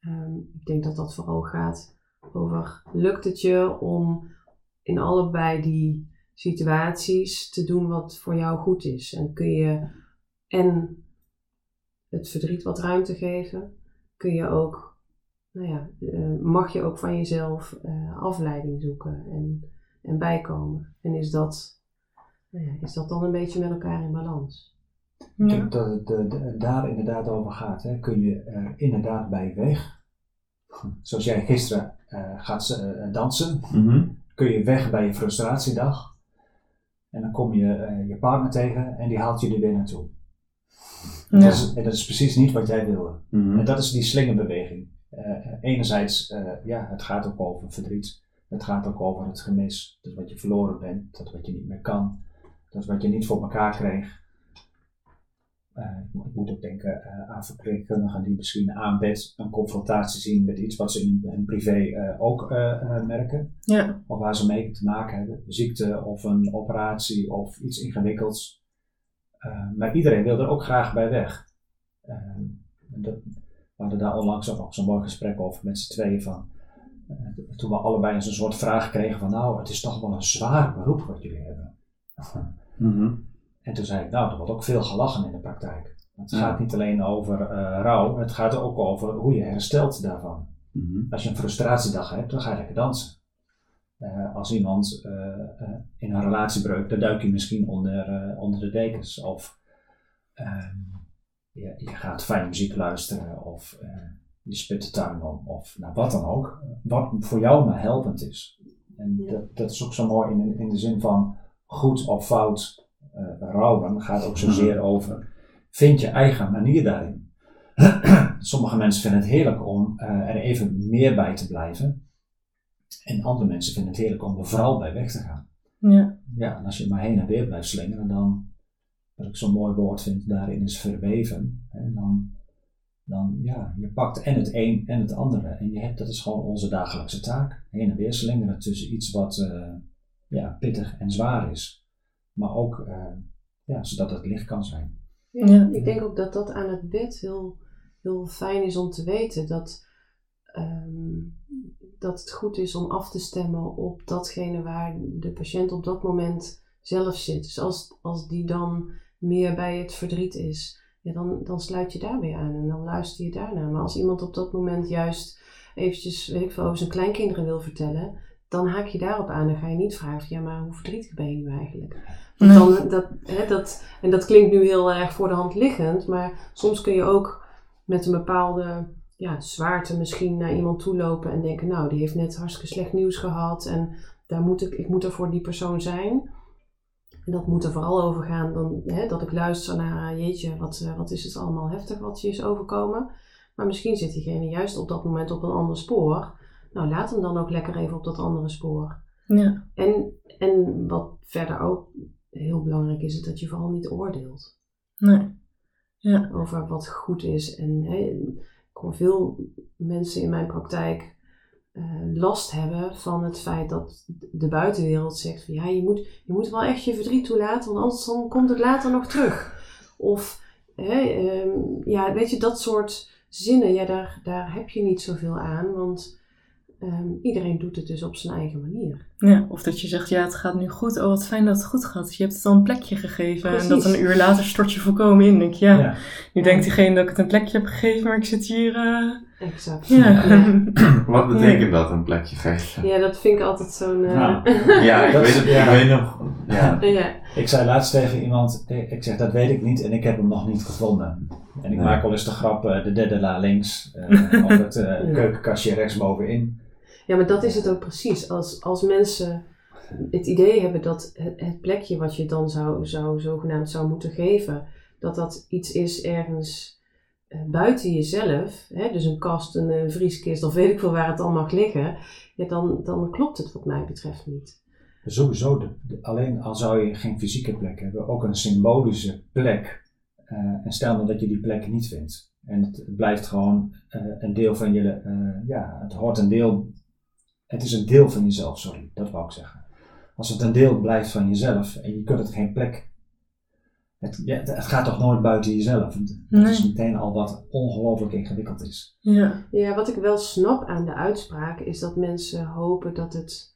um, ik denk dat dat vooral gaat over lukt het je om in allebei die situaties te doen wat voor jou goed is. En kun je en het verdriet wat ruimte geven, kun je ook, nou ja, eh, mag je ook van jezelf uh, afleiding zoeken en, en bijkomen. En is dat, nou ja, is dat dan een beetje met elkaar in balans? Ik denk dat het de, daar inderdaad over gaat. Hè. Kun je er inderdaad bij weg, zoals jij gisteren gaat dansen, mhm. kun je weg bij je frustratiedag. En dan kom je je partner tegen en die haalt je er weer naartoe. Ja. Dat is, en dat is precies niet wat jij wilde. Mhm. En dat is die slingerbeweging. Uh, enerzijds, uh, ja, het gaat ook over verdriet. Het gaat ook over het gemis. Dat wat je verloren bent, dat wat je niet meer kan. Dat wat je niet voor elkaar kreeg. Uh, ik moet ook denken aan verpleegkundigen die misschien aan bed een confrontatie zien met iets wat ze in hun privé ook merken. Ja. Of waar ze mee te maken hebben. Ziekte of een operatie of iets ingewikkelds. Eh, maar iedereen wil er ook graag bij weg. Uh, dat, we hadden daar onlangs ook zo'n mooi gesprek over met z'n tweeën van. Uh, toen we allebei een soort vraag kregen van nou, het is toch wel een zwaar beroep wat jullie hebben. Mhm. En toen zei ik, nou, er wordt ook veel gelachen in de praktijk. Het gaat niet alleen over rouw, het gaat ook over hoe je herstelt daarvan. Mhm. Als je een frustratiedag hebt, dan ga je lekker dansen. Uh, als iemand uh, uh, in een relatiebreuk, dan duik je misschien onder, onder de dekens. Of ehm, je, je, gaat fijn muziek luisteren, of je spit de tuin om, of nou, wat dan ook. Wat voor jou maar helpend is. En dat, dat is ook zo mooi in, in de zin van goed of fout rouwen. gaat ook zozeer over, vind je eigen manier daarin. [CLEARS THROAT] Sommige mensen vinden het heerlijk om er even meer bij te blijven. En andere mensen vinden het heerlijk om er vooral bij weg te gaan. Ja. Ja, en als je maar heen en weer blijft slingeren, dan, wat ik zo'n mooi woord vind daarin is verweven. Hè, dan, dan, ja, je pakt en het een en het andere. En je hebt, dat is gewoon onze dagelijkse taak. Heen en weer slingeren tussen iets wat uh, ja, pittig en zwaar is. Maar ook, uh, ja, zodat het licht kan zijn. Ja, Ik denk ook dat dat aan het bed heel, heel fijn is om te weten. Dat um, dat het goed is om af te stemmen op datgene waar de patiënt op dat moment zelf zit. Dus als, als die dan meer bij het verdriet is, ja, dan, dan sluit je daar weer aan en dan luister je daarna. Maar als iemand op dat moment juist eventjes, weet ik veel, over zijn kleinkinderen wil vertellen, dan haak je daarop aan. Dan ga je niet vragen, ja, maar hoe verdrietig ben je nu eigenlijk? Dan, dat, hè, dat, en dat klinkt nu heel erg voor de hand liggend, maar soms kun je ook met een bepaalde ja, zwaarte misschien naar iemand toe lopen en denken, nou, die heeft net hartstikke slecht nieuws gehad en daar moet ik, ik moet er voor die persoon zijn. En dat moet er vooral over gaan dan, hè, dat ik luister naar, eh, jeetje, wat, eh, wat is het allemaal heftig wat je is overkomen. Maar misschien zit diegene juist op dat moment op een ander spoor. Nou, laat hem dan ook lekker even op dat andere spoor. Ja. En, en wat verder ook heel belangrijk is, is dat je vooral niet oordeelt. Nee. Ja. Over wat goed is. En hè, ik hoor veel mensen in mijn praktijk uh, last hebben van het feit dat de buitenwereld zegt van ja, je moet, je moet wel echt je verdriet toelaten, want anders dan komt het later nog terug. Of hè, um, ja, weet je, dat soort zinnen, ja, daar, daar heb je niet zoveel aan, want Ehm, iedereen doet het dus op zijn eigen manier. Ja, of dat je zegt, ja, het gaat nu goed. Oh, wat fijn dat het goed gaat. Je hebt het al een plekje gegeven. En dat een uur later stort je volkomen in. Denk ja, nu denkt diegene dat ik het een plekje heb gegeven, maar ik zit hier... Uh... Exact. Ja. [CLEARS THROAT] wat betekent dat, een plekje geven? Ja, dat vind ik altijd zo'n... Uh... [LAUGHS] ja, ik, weet het, ik weet nog... Ja. Ik zei laatst tegen iemand, ik zeg, dat weet ik niet en ik heb hem nog niet gevonden. En ik maak wel eens de grap, uh, de derde la links, [LAUGHS] of het keukenkastje rechtsbovenin. Ja, maar dat is het ook precies. Als, als mensen het idee hebben dat het, het, plekje wat je dan zou, zou zogenaamd zou moeten geven, dat dat iets is ergens uh, buiten jezelf, hè, dus een kast, een, vrieskist of weet ik veel waar het dan mag liggen, ja, dan, dan klopt het wat mij betreft niet. Sowieso, alleen al zou je geen fysieke plek hebben, ook een symbolische plek. Uh, en stel nou dat je die plek niet vindt. En het, blijft gewoon uh, een deel van je, ja, het hoort een deel het is een deel van jezelf, sorry, dat wou ik zeggen. Als het een deel blijft van jezelf en je kunt het geen plek. Het, ja, het gaat toch nooit buiten jezelf. Dat is meteen al wat ongelooflijk ingewikkeld is. Ja. ja, wat ik wel snap aan de uitspraak is dat mensen hopen dat het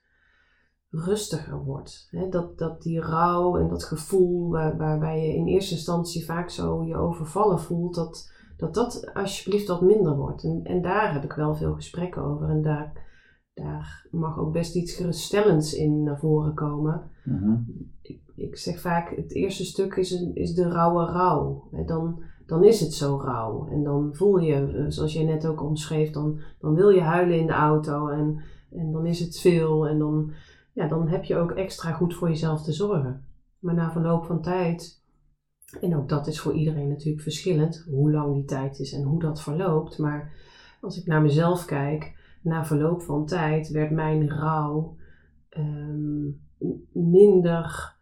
rustiger wordt. dat, dat die rouw en dat gevoel waar, waarbij je in eerste instantie vaak zo je overvallen voelt, dat, dat dat alsjeblieft wat minder wordt. En, en daar heb ik wel veel gesprekken over. En daar, daar mag ook best iets geruststellends in naar voren komen. Mhm. ik, ik, zeg vaak, het eerste stuk is, een, is de rauwe rouw. Dan, dan is het zo rauw. En dan voel je, eh, zoals jij net ook omschreef, dan, dan wil je huilen in de auto. En, en dan is het veel. En dan, ja, dan heb je ook extra goed voor jezelf te zorgen. Maar na verloop van tijd en ook dat is voor iedereen natuurlijk verschillend, hoe lang die tijd is en hoe dat verloopt. Maar als ik naar mezelf kijk, na verloop van tijd werd mijn rouw ehm, minder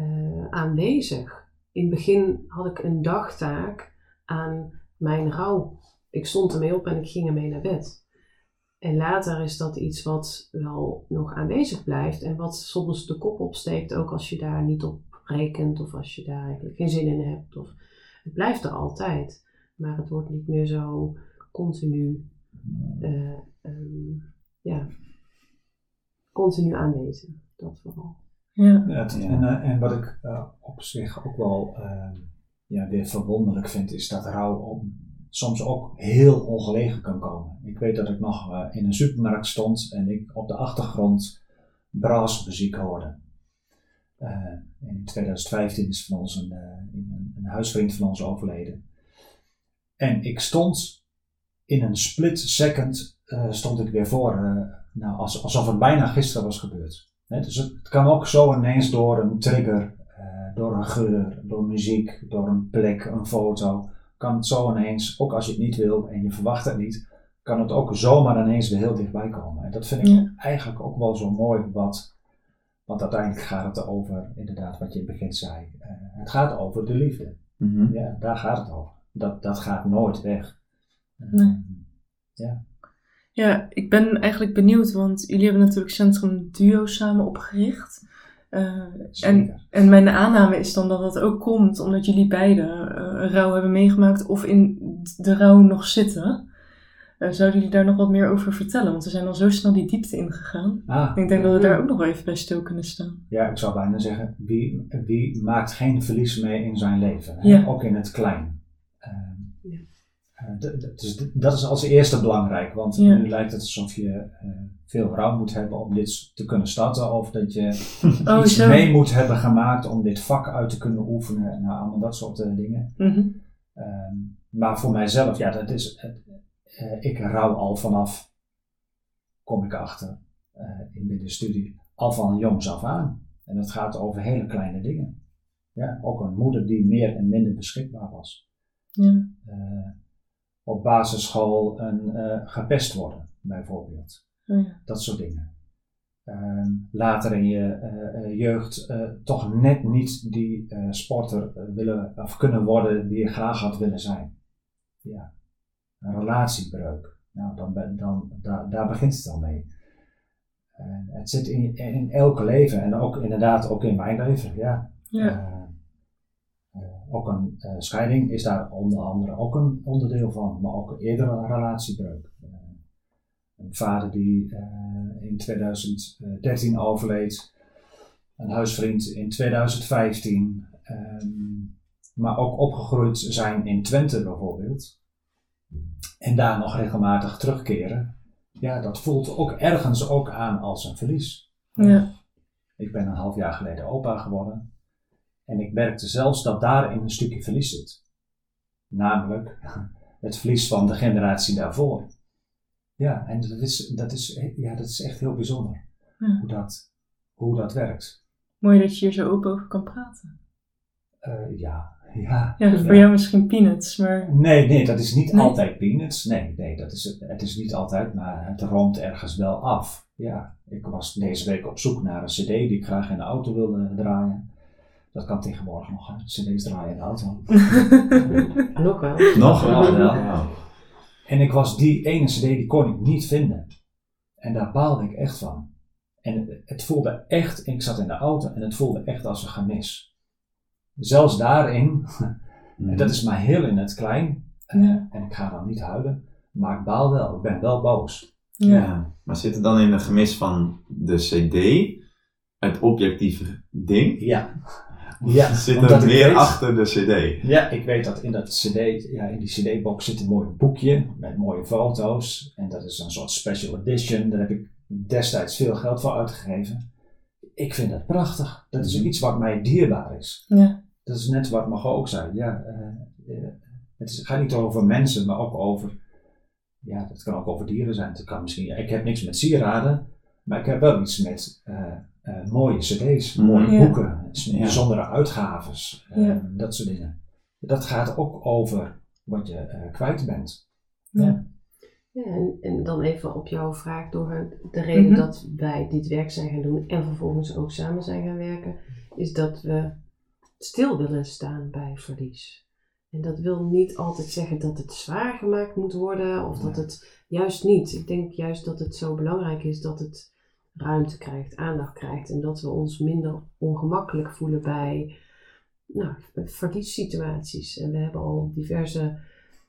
uh, aanwezig. In het begin had ik een dagtaak aan mijn rouw. Ik stond ermee op en ik ging ermee naar bed. En later is dat iets wat wel nog aanwezig blijft en wat soms de kop opsteekt, ook als je daar niet op rekent of als je daar eigenlijk geen zin in hebt. Of, het blijft er altijd, maar het wordt niet meer zo continu, uh, um, ja, continu aanwezig. Dat vooral. Ja. ja en, uh, en, wat ik uh, op zich ook wel ehm, ja, weer verwonderlijk vind, is dat rouw op, soms ook heel ongelegen kan komen. Ik weet dat ik nog in een supermarkt stond en ik op de achtergrond braasmuziek hoorde. Uh, in 2015 is van ons een, uh, een, een, huisvriend van ons overleden. En ik stond in een split second, uh, stond ik weer voor, nou, alsof het bijna gisteren was gebeurd. dus het, kan ook zo ineens door een trigger, door een geur, door muziek, door een plek, een foto, kan het zo ineens, ook als je het niet wil en je verwacht het niet, kan het ook zomaar ineens weer heel dichtbij komen. En dat vind ik eigenlijk ook wel zo mooi wat want uiteindelijk gaat het over, inderdaad, wat je in het begin zei. Uh, het gaat over de liefde. Mhm. Ja, daar gaat het over. Dat, dat gaat nooit weg. Ja. Ja, ik ben eigenlijk benieuwd, want jullie hebben natuurlijk Centrum Duo samen opgericht. Uh, en, en mijn aanname is dan dat dat ook komt omdat jullie beiden uh, rouw hebben meegemaakt of in de rouw nog zitten. Uh, zouden jullie daar nog wat meer over vertellen? Want we zijn al zo snel die diepte ingegaan. Ah, ik denk dat we daar ook nog even bij stil kunnen staan. Ja, ik zou bijna zeggen, wie, wie maakt geen verlies mee in zijn leven? Ja. Ook in het klein. Dus dat is als eerste belangrijk, want nu lijkt het alsof je uh, veel rouw moet hebben om dit te kunnen starten, of dat je [LAUGHS] oh, iets zo. mee moet hebben gemaakt om dit vak uit te kunnen oefenen, nou, allemaal dat soort dingen. Mm -hmm. maar voor mijzelf, ja, dat is, uh, ik rouw al vanaf, kom ik achter, in de studie, al van jongs af aan. En het gaat over hele kleine dingen. Ja, ook een moeder die meer en minder beschikbaar was. Ja. Uh, op basisschool een, gepest worden, bijvoorbeeld. Oh ja. Dat soort dingen. Ehm, later in je jeugd toch net niet die sporter willen of kunnen worden die je graag had willen zijn. Ja een relatiebreuk. Nou, dan, dan, daar, daar begint het al mee. het zit in, in elke leven en ook inderdaad ook in mijn leven, ja. ja. Uh, ook een uh, scheiding is daar onder andere ook een onderdeel van, maar ook eerder een relatiebreuk. een vader die in 2013 overleed, een huisvriend in 2015, um, ehm, maar ook opgegroeid zijn in Twente bijvoorbeeld en daar nog regelmatig terugkeren, ja, dat voelt ook ergens ook aan als een verlies. Ja. Ik ben een half jaar geleden opa geworden en ik merkte zelfs dat daarin een stukje verlies zit. Namelijk [LAUGHS] het verlies van de generatie daarvoor. Ja, en dat is, dat is, ja, dat is echt heel bijzonder hoe, dat, hoe dat werkt. Mooi dat je hier zo open over kan praten. Uh, [LAUGHS] ja, ja, ja voor jou misschien peanuts, maar... Nee, nee, dat is niet altijd peanuts. Nee, nee, dat is, het is niet altijd, maar het roomt ergens wel af. Ja, ik was deze week op zoek naar een cd die ik graag in de auto wilde draaien. Dat kan tegenwoordig nog, hè? cd's draaien in de auto. nog wel. Nog wel, ja. En ik was die ene cd, die kon ik niet vinden. En daar baalde ik echt van. En het, het voelde echt, ik zat in de auto en het voelde echt als een gemis zelfs daarin, en [LAUGHS] dat is maar heel in het klein, eh, en ik ga dan niet huilen, maar ik baal wel, ik ben wel boos. Ja. Maar zit er dan in het gemis van de CD, het objectieve ding? Ja. Ja, [LAUGHS] zit er meer achter de cd? Ja, ik weet dat in dat cd, ja, in die cd-box zit een mooi boekje met mooie foto's. En dat is een soort special edition. Daar heb ik destijds veel geld voor uitgegeven. Ik vind dat prachtig. Dat is mhm. iets wat mij dierbaar is. Ja. Dat is net wat Margot ook zei. Ja, uh, het, is, gaat niet over mensen, maar ook over ja, dat kan ook over dieren zijn. Het kan misschien, ik heb niks met sieraden, maar ik heb wel iets met uh, uh, mooie cd's, mm. mooie boeken, bijzondere uitgaves, uh, dat soort dingen. Dat gaat ook over wat je kwijt bent. Ja. Ja, en, en, dan even op jouw vraag door de reden mhm. dat wij dit werk zijn gaan doen en vervolgens ook samen zijn gaan werken, is dat we stil willen staan bij verlies. En dat wil niet altijd zeggen dat het zwaar gemaakt moet worden of dat het juist niet. Ik denk juist dat het zo belangrijk is dat het ruimte krijgt, aandacht krijgt en dat we ons minder ongemakkelijk voelen bij nou, verliessituaties. En we hebben al diverse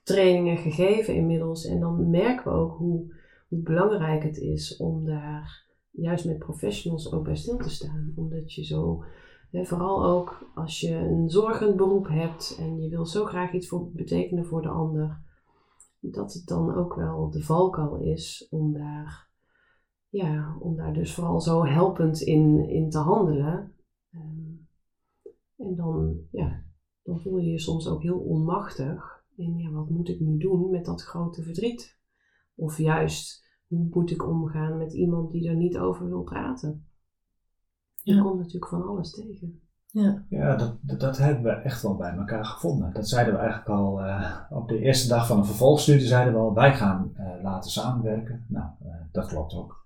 trainingen gegeven inmiddels en dan merken we ook hoe, hoe belangrijk het is om daar juist met professionals ook bij stil te staan. Omdat je zo vooral ook als je een zorgend beroep hebt en je wil zo graag iets voor betekenen voor de ander, dat het dan ook wel de valkuil is om daar, ja, om daar dus vooral zo helpend in, in te handelen. Ehm, en dan, ja, dan voel je je soms ook heel onmachtig. En ja, wat moet ik nu doen met dat grote verdriet? Of juist, hoe moet ik omgaan met iemand die er niet over wil praten? Je komt natuurlijk van alles tegen. Ja, ja dat, dat, hebben we echt wel bij elkaar gevonden. Dat zeiden we eigenlijk al uh, op de eerste dag van de vervolgstudie, zeiden we al, wij gaan uh, laten samenwerken. Nou, uh, dat klopt ook.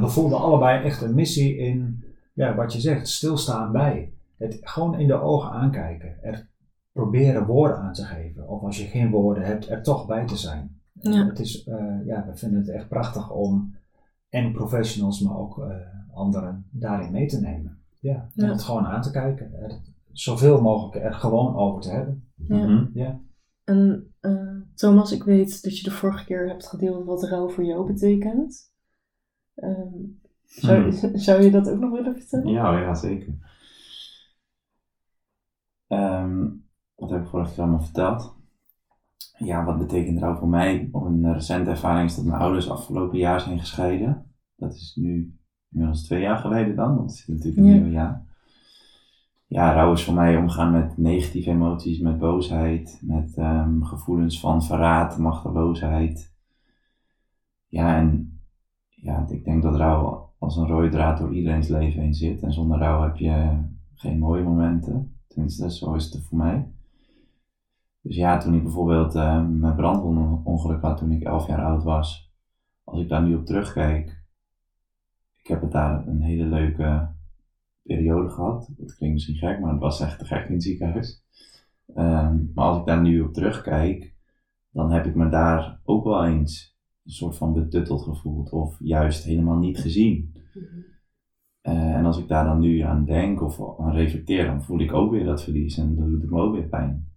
We voelden allebei echt een missie in, ja, wat je zegt, stilstaan bij. Het gewoon in de ogen aankijken. Er proberen woorden aan te geven. Of als je geen woorden hebt, er toch bij te zijn. Ja. Het is, ja, we vinden het echt prachtig om en professionals, maar ook anderen daarin mee te nemen. Ja, en het gewoon aan te kijken. Er zoveel mogelijk er gewoon over te hebben. Ja. Mhm. ja. En uh, Thomas, ik weet dat je de vorige keer hebt gedeeld wat rouw voor jou betekent. Um, zou, hmm. [LAUGHS] zou je dat ook nog willen vertellen? Ja, ja zeker. Um, wat heb ik vorige keer allemaal verteld? Ja, wat betekent rouw voor mij? Een recente ervaring is dat mijn ouders afgelopen jaar zijn gescheiden. Dat is nu inmiddels twee jaar geleden dan, want het is natuurlijk een nieuw jaar. Ja, rouw is voor mij omgaan met negatieve emoties, met boosheid, met um, gevoelens van verraad, machteloosheid. Ja, en ik denk dat rouw als een rode draad door iedereen's leven heen zit. En zonder rouw heb je geen mooie momenten. Tenminste, zo is het voor mij. Dus ja, toen ik bijvoorbeeld uh, mijn brandongeluk had toen ik 11 jaar oud was. Als ik daar nu op terugkijk, ik heb het daar een hele leuke periode gehad. Dat klinkt misschien gek, maar het was echt te gek in het ziekenhuis. Ehm, maar als ik daar nu op terugkijk, dan heb ik me daar ook wel eens een soort van betutteld gevoeld of juist helemaal niet gezien. Mhm. Eh, en als ik daar dan nu aan denk of aan reflecteer, dan voel ik ook weer dat verlies en dan doet het me ook weer pijn.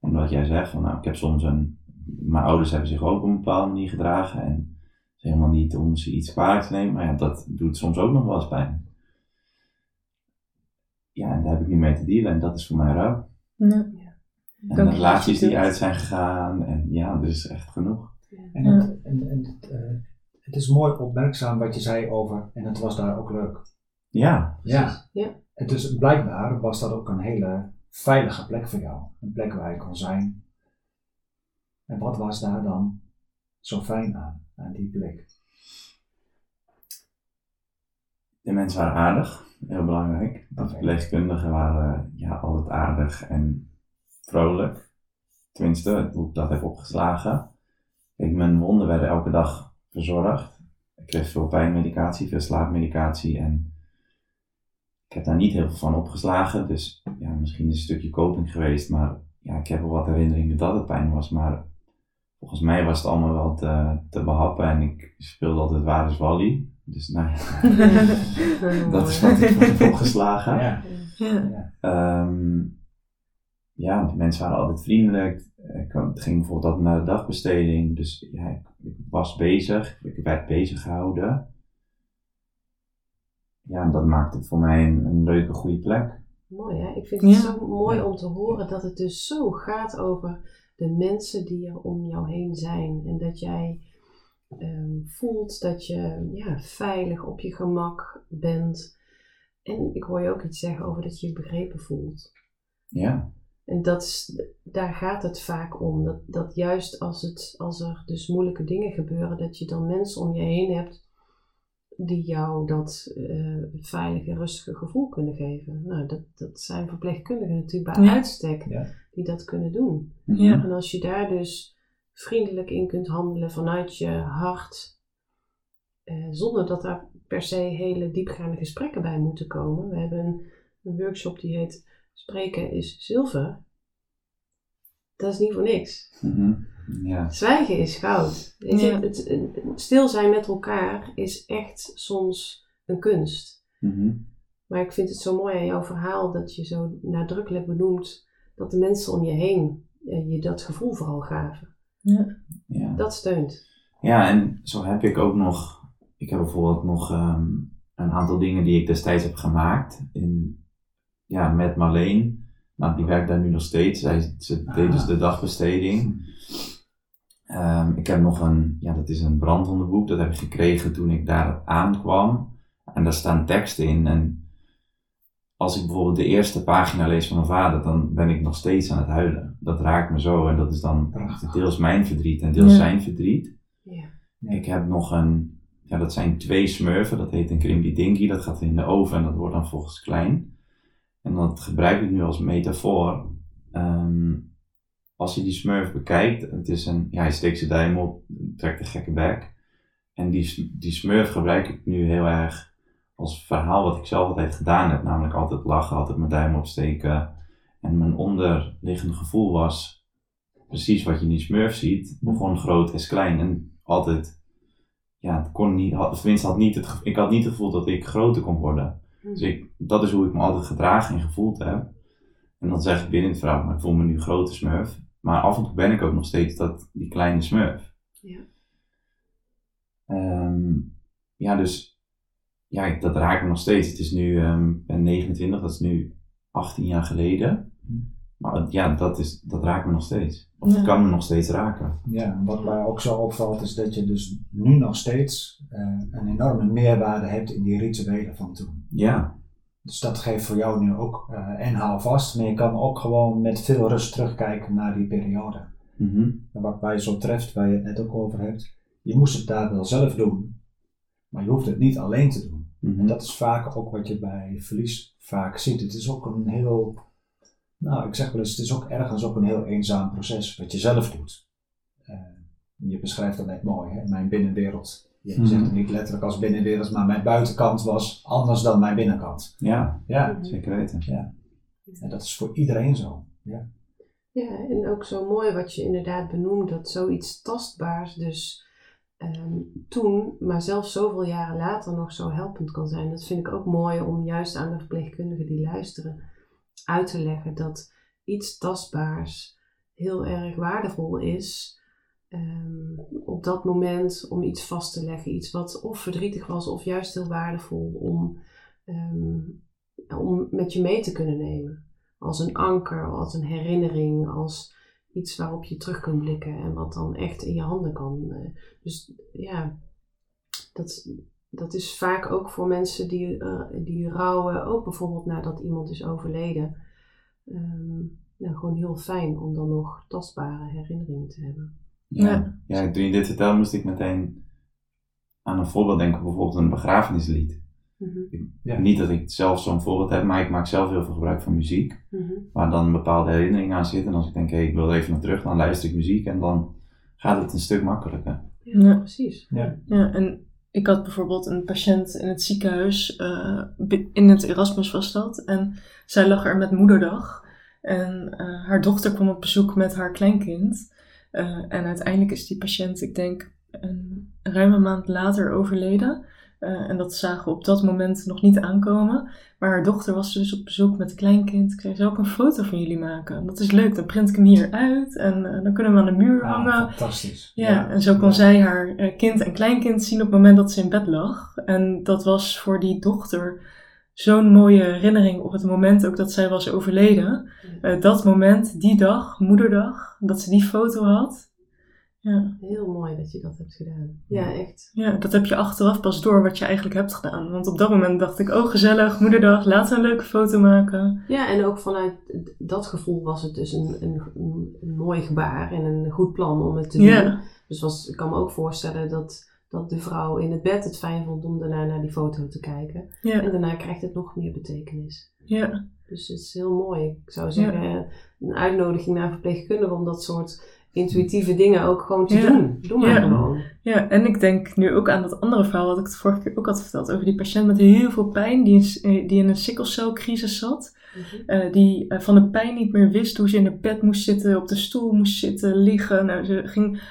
En wat jij zegt, van nou, ik heb soms een. Mijn ouders hebben zich ook op een bepaalde manier gedragen en helemaal niet om ze iets kwalijk te nemen, maar ja, dat doet soms ook nog wel eens pijn. Ja, en daar heb ik niet mee te dealen en dat is voor mij rouw. Ja. En de relaties die uit zijn gegaan en ja, er is echt genoeg. En, het, en, en het, uh, het, is mooi opmerkzaam wat je zei over, en het was daar ook leuk. Ja. Ja. ja. En dus blijkbaar was dat ook een hele veilige plek voor jou. Een plek waar je kon zijn. En wat was daar dan zo fijn aan? aan die plek? De mensen waren aardig, heel belangrijk. De verpleegkundigen waren ja, altijd aardig en vrolijk. Tenminste, hoe ik dat heb opgeslagen. Ik, mijn wonden werden elke dag verzorgd. Ik kreeg veel pijnmedicatie, veel slaapmedicatie en ik heb daar niet heel veel van opgeslagen. Dus ja, misschien is een stukje coping geweest, maar ja, ik heb wel wat herinneringen dat het pijn was. Maar volgens mij was het allemaal wel te, te behappen en ik speelde altijd Waar is Wally. Dus nou ja, [LAUGHS] dat is wat ik heb opgeslagen. Ja. Ja. Um, ja, die mensen waren altijd vriendelijk. Ik ging bijvoorbeeld altijd naar de dagbesteding. Dus ja, ik, ik was bezig. Ik werd bezig gehouden. Ja, en dat maakte het voor mij een, een leuke, goede plek. Mooi hè? Ik vind het zo mooi om te horen dat het dus zo gaat over de mensen die er om jou heen zijn. En dat jij um, voelt dat je ja, veilig op je gemak bent. En ik hoor je ook iets zeggen over dat je je begrepen voelt. Ja. En dat is, daar gaat het vaak om. Dat, dat juist als, het, als er dus moeilijke dingen gebeuren, dat je dan mensen om je heen hebt die jou dat uh, veilige, rustige gevoel kunnen geven. Nou, dat, dat zijn verpleegkundigen natuurlijk bij uitstek die dat kunnen doen. Ja. En als je daar dus vriendelijk in kunt handelen vanuit je hart, uh, zonder dat daar per se hele diepgaande gesprekken bij moeten komen. We hebben een, een workshop die heet Spreken is zilver. Dat is niet voor niks. Mm ja. Zwijgen is goud. Ja. Het, stil zijn met elkaar is echt soms een kunst. Mhm. Maar ik vind het zo mooi aan jouw verhaal dat je zo nadrukkelijk benoemt dat de mensen om je heen eh, je dat gevoel vooral gaven. Ja. ja. Dat steunt. Ja, en zo heb ik ook nog, ik heb bijvoorbeeld nog ehm, een aantal dingen die ik destijds heb gemaakt in, ja, met Marleen. Nou, die werkt daar nu nog steeds. Zij, ze deed dus de dagbesteding. Um, ik heb nog een, ja, dat is een brandwondenboek. Dat heb ik gekregen toen ik daar aankwam. En daar staan teksten in. En als ik bijvoorbeeld de eerste pagina lees van mijn vader, dan ben ik nog steeds aan het huilen. Dat raakt me zo. En dat is dan Prachtig. deels mijn verdriet en deels zijn verdriet. Ja. Ik heb nog een, ja, dat zijn twee smurfen. Dat heet een Krimpy Dinky. Dat gaat in de oven en dat wordt dan volgens klein. En dat gebruik ik nu als metafoor. Um, als je die smurf bekijkt, het is een, ja, hij steekt zijn duim op, trekt een gekke bek. En die, die smurf gebruik ik nu heel erg als verhaal wat ik zelf altijd gedaan heb. Namelijk altijd lachen, altijd mijn duim opsteken. En mijn onderliggende gevoel was precies wat je in die smurf ziet. Begon groot is klein. En altijd, ja, het kon niet, had, tenminste had niet het, ik had niet het gevoel dat ik groter kon worden. Hm. Dus ik, dat is hoe ik me altijd gedragen en gevoeld heb. En dan zeg ik binnen het verhaal, maar ik voel me nu grote smurf. Maar af en toe ben ik ook nog steeds dat, die kleine smurf. Ja. Um, ja, dus ja, dat raakt me nog steeds. Het is nu, um, ben 29, dat is nu 18 jaar geleden. Maar ja, dat, is, dat raakt me nog steeds. Of het kan me nog steeds raken. Ja, wat mij ook zo opvalt is dat je dus nu nog steeds uh, een enorme meerwaarde hebt in die rituelen van toen. Ja. Dus dat geeft voor jou nu ook uh, en hou vast, maar je kan ook gewoon met veel rust terugkijken naar die periode. Mm En wat mij zo treft, waar je het net ook over hebt, je moest het daar wel zelf doen, maar je hoeft het niet alleen te doen. Mhm. En dat is vaak ook wat je bij verlies vaak ziet. Het is ook een heel, nou ik zeg wel eens, het is ook ergens ook een heel eenzaam proces wat je zelf doet. Uh, je beschrijft dat net mooi, hè? mijn binnenwereld je zegt het niet letterlijk als binnenwereld, maar mijn buitenkant was anders dan mijn binnenkant. Ja, ja. zeker weten. Ja. En dat is voor iedereen zo. Ja. ja, en ook zo mooi wat je inderdaad benoemt, dat zoiets tastbaars dus ehm, toen, maar zelfs zoveel jaren later nog zo helpend kan zijn. Dat vind ik ook mooi om juist aan de verpleegkundigen die luisteren uit te leggen dat iets tastbaars heel erg waardevol is Ehm, op dat moment om iets vast te leggen. Iets wat of verdrietig was of juist heel waardevol om, ehm, om met je mee te kunnen nemen. Als een anker, als een herinnering, als iets waarop je terug kunt blikken en wat dan echt in je handen kan. Uh, dus ja, dat, dat is vaak ook voor mensen die, uh, die rouwen, ook bijvoorbeeld nadat iemand is overleden. Um, nou, gewoon heel fijn om dan nog tastbare herinneringen te hebben. Ja. ja. toen je dit vertelde, moest ik meteen aan een voorbeeld denken, bijvoorbeeld een begrafenislied. Mm ja. Niet dat ik zelf zo'n voorbeeld heb, maar ik maak zelf heel veel gebruik van muziek. Mhm. Waar dan een bepaalde herinnering aan zit. En als ik denk, hé, hey, ik wil er even naar terug, dan luister ik muziek en dan gaat het een stuk makkelijker. Ja, precies. Ja. ja, en ik had bijvoorbeeld een patiënt in het ziekenhuis uh, in het Erasmus was. En zij lag er met moederdag. En uh, haar dochter kwam op bezoek met haar kleinkind. Uh, en uiteindelijk is die patiënt, ik denk, een ruime maand later overleden. Uh, en dat zagen we op dat moment nog niet aankomen. Maar haar dochter was dus op bezoek met een kleinkind. Ik zei, zou ik een foto van jullie maken? Dat is leuk, dan print ik hem hier uit. En uh, dan kunnen we aan de muur ah, hangen. Fantastisch. Ja, ja, en zo kon ja. zij haar kind en kleinkind zien op het moment dat ze in bed lag. En dat was voor die dochter zo'n mooie herinnering op het moment ook dat zij was overleden. Uh, dat moment, die dag, moederdag, dat ze die foto had. Ja. Heel mooi dat je dat hebt gedaan. Ja, echt. Ja, dat heb je achteraf pas door wat je eigenlijk hebt gedaan. Want op dat moment dacht ik, oh gezellig, moederdag, laten we een leuke foto maken. Ja, en ook vanuit dat gevoel was het dus een, een, een mooi gebaar en een goed plan om het te doen. Ja. Dus was, ik kan me ook voorstellen dat, dat de vrouw in het bed het fijn vond om daarna naar die foto te kijken. Ja. En daarna krijgt het nog meer betekenis. Ja. Dus het is heel mooi. Ik zou zeggen, een uitnodiging naar verpleegkundigen om dat soort intuïtieve dingen ook gewoon te doen. Doe maar gewoon. Ja, en ik denk nu ook aan dat andere verhaal wat ik de vorige keer ook had verteld. Over die patiënt met heel veel pijn die in, eh, die in een sikkelcelcrisis zat. Mhm. Eh, die uh, van de pijn niet meer wist hoe ze in het bed moest zitten, op de stoel moest zitten, liggen. Nou, ze ging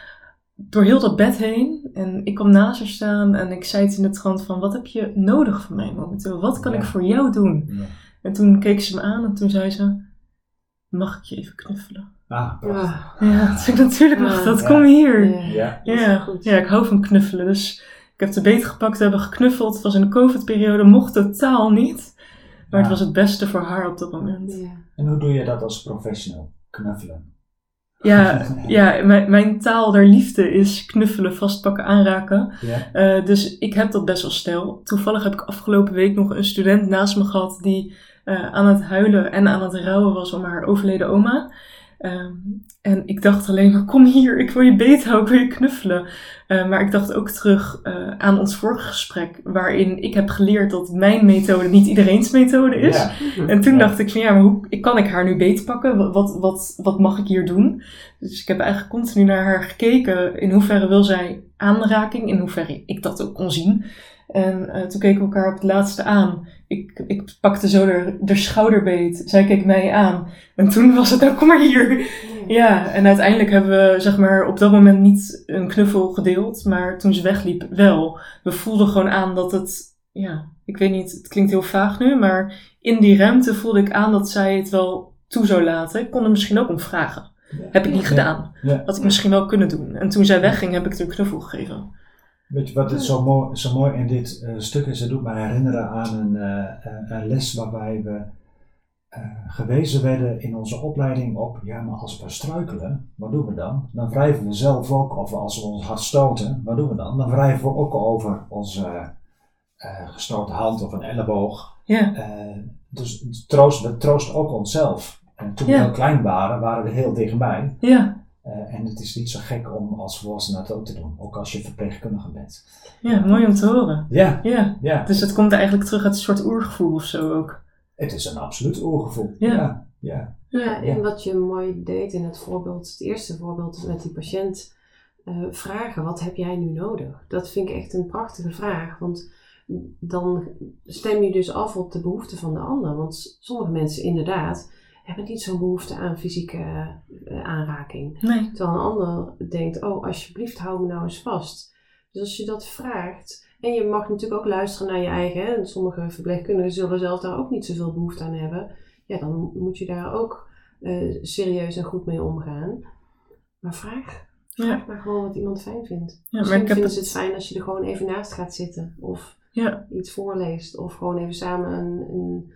door heel dat bed heen. En ik kwam naast haar staan en ik zei het in de trant van... Wat heb je nodig van mij momenteel? Wat kan ik voor jou doen? En toen keek ze me aan en toen zei ze... Mag ik je even knuffelen? Ah, prachtig. Ja, [LAUGHS] dus ik natuurlijk mag dat. Kom hier. Ja, ja. ja, ik hou van knuffelen. Dus ik heb de beet gepakt, we hebben geknuffeld. Het was in de COVID-periode, mocht totaal niet. Maar het was het beste voor haar op dat moment. Ja. En hoe doe je dat als professional? Knuffelen? Ja, [LAUGHS] ja mijn, mijn taal der liefde is knuffelen, vastpakken, aanraken. Ja. Uh, dus ik heb dat best wel snel. Toevallig heb ik afgelopen week nog een student naast me gehad die uh, aan het huilen en aan het rouwen was om haar overleden oma. Um, en ik dacht alleen maar, kom hier, ik wil je beet houden, ik wil je knuffelen. Uh, maar ik dacht ook terug uh, aan ons vorige gesprek, waarin ik heb geleerd dat mijn methode niet iedereen's methode is. Ja. En toen dacht ik van, ja, maar hoe kan ik haar nu beetpakken? Wat, wat, wat mag ik hier doen? Dus ik heb eigenlijk continu naar haar gekeken, in hoeverre wil zij aanraking, in hoeverre ik dat ook kon zien. En uh, toen keken we elkaar op het laatste aan. Ik, ik pakte zo de, de schouderbeet. Zij keek mij aan. En toen was het, nou kom maar hier. Ja, en uiteindelijk hebben we zeg maar op dat moment niet een knuffel gedeeld. Maar toen ze wegliep wel. We voelden gewoon aan dat het, ja, ik weet niet, het klinkt heel vaag nu. Maar in die ruimte voelde ik aan dat zij het wel toe zou laten. Ik kon er misschien ook om vragen. Heb ik niet gedaan. Had ik misschien wel kunnen doen. En toen zij wegging heb ik het een knuffel gegeven. Weet je wat het zo mooi, zo mooi in dit uh, stuk is? Het doet mij herinneren aan een, uh, een les waarbij we uh, gewezen werden in onze opleiding op, ja, maar als we struikelen, wat doen we dan? Dan wrijven we zelf ook, of als we ons hart stoten, wat doen we dan? Dan wrijven we ook over onze gestoten hand of een elleboog. Ja. dus troost, we troosten ook onszelf. En toen we heel klein waren, waren we heel dichtbij. Ja. Uh, en het is niet zo gek om als volwassene dat ook te doen, ook als je verpleegkundige bent. Ja, mooi om te horen. Ja. ja. ja. Dus het komt eigenlijk terug uit een soort oergevoel of zo ook. Het is een absoluut oergevoel. Ja. Ja, ja. en wat je mooi deed in het voorbeeld, het eerste voorbeeld met die patiënt, uh, vragen: wat heb jij nu nodig? Dat vind ik echt een prachtige vraag, want dan stem je dus af op de behoeften van de ander. Want sommige mensen inderdaad hebben niet zo'n behoefte aan fysieke uh, aanraking. Nee. Terwijl een ander denkt, oh alsjeblieft hou me nou eens vast. Dus als je dat vraagt, en je mag natuurlijk ook luisteren naar je eigen, hè, en sommige verpleegkundigen zullen zelf daar ook niet zoveel behoefte aan hebben, ja, dan moet je daar ook uh, serieus en goed mee omgaan. Maar vraag. Vraag ja. maar gewoon wat iemand fijn vindt. Ja, Misschien maar ik vinden ze het fijn als je er gewoon even naast gaat zitten. Of ja. iets voorleest. Of gewoon even samen een, een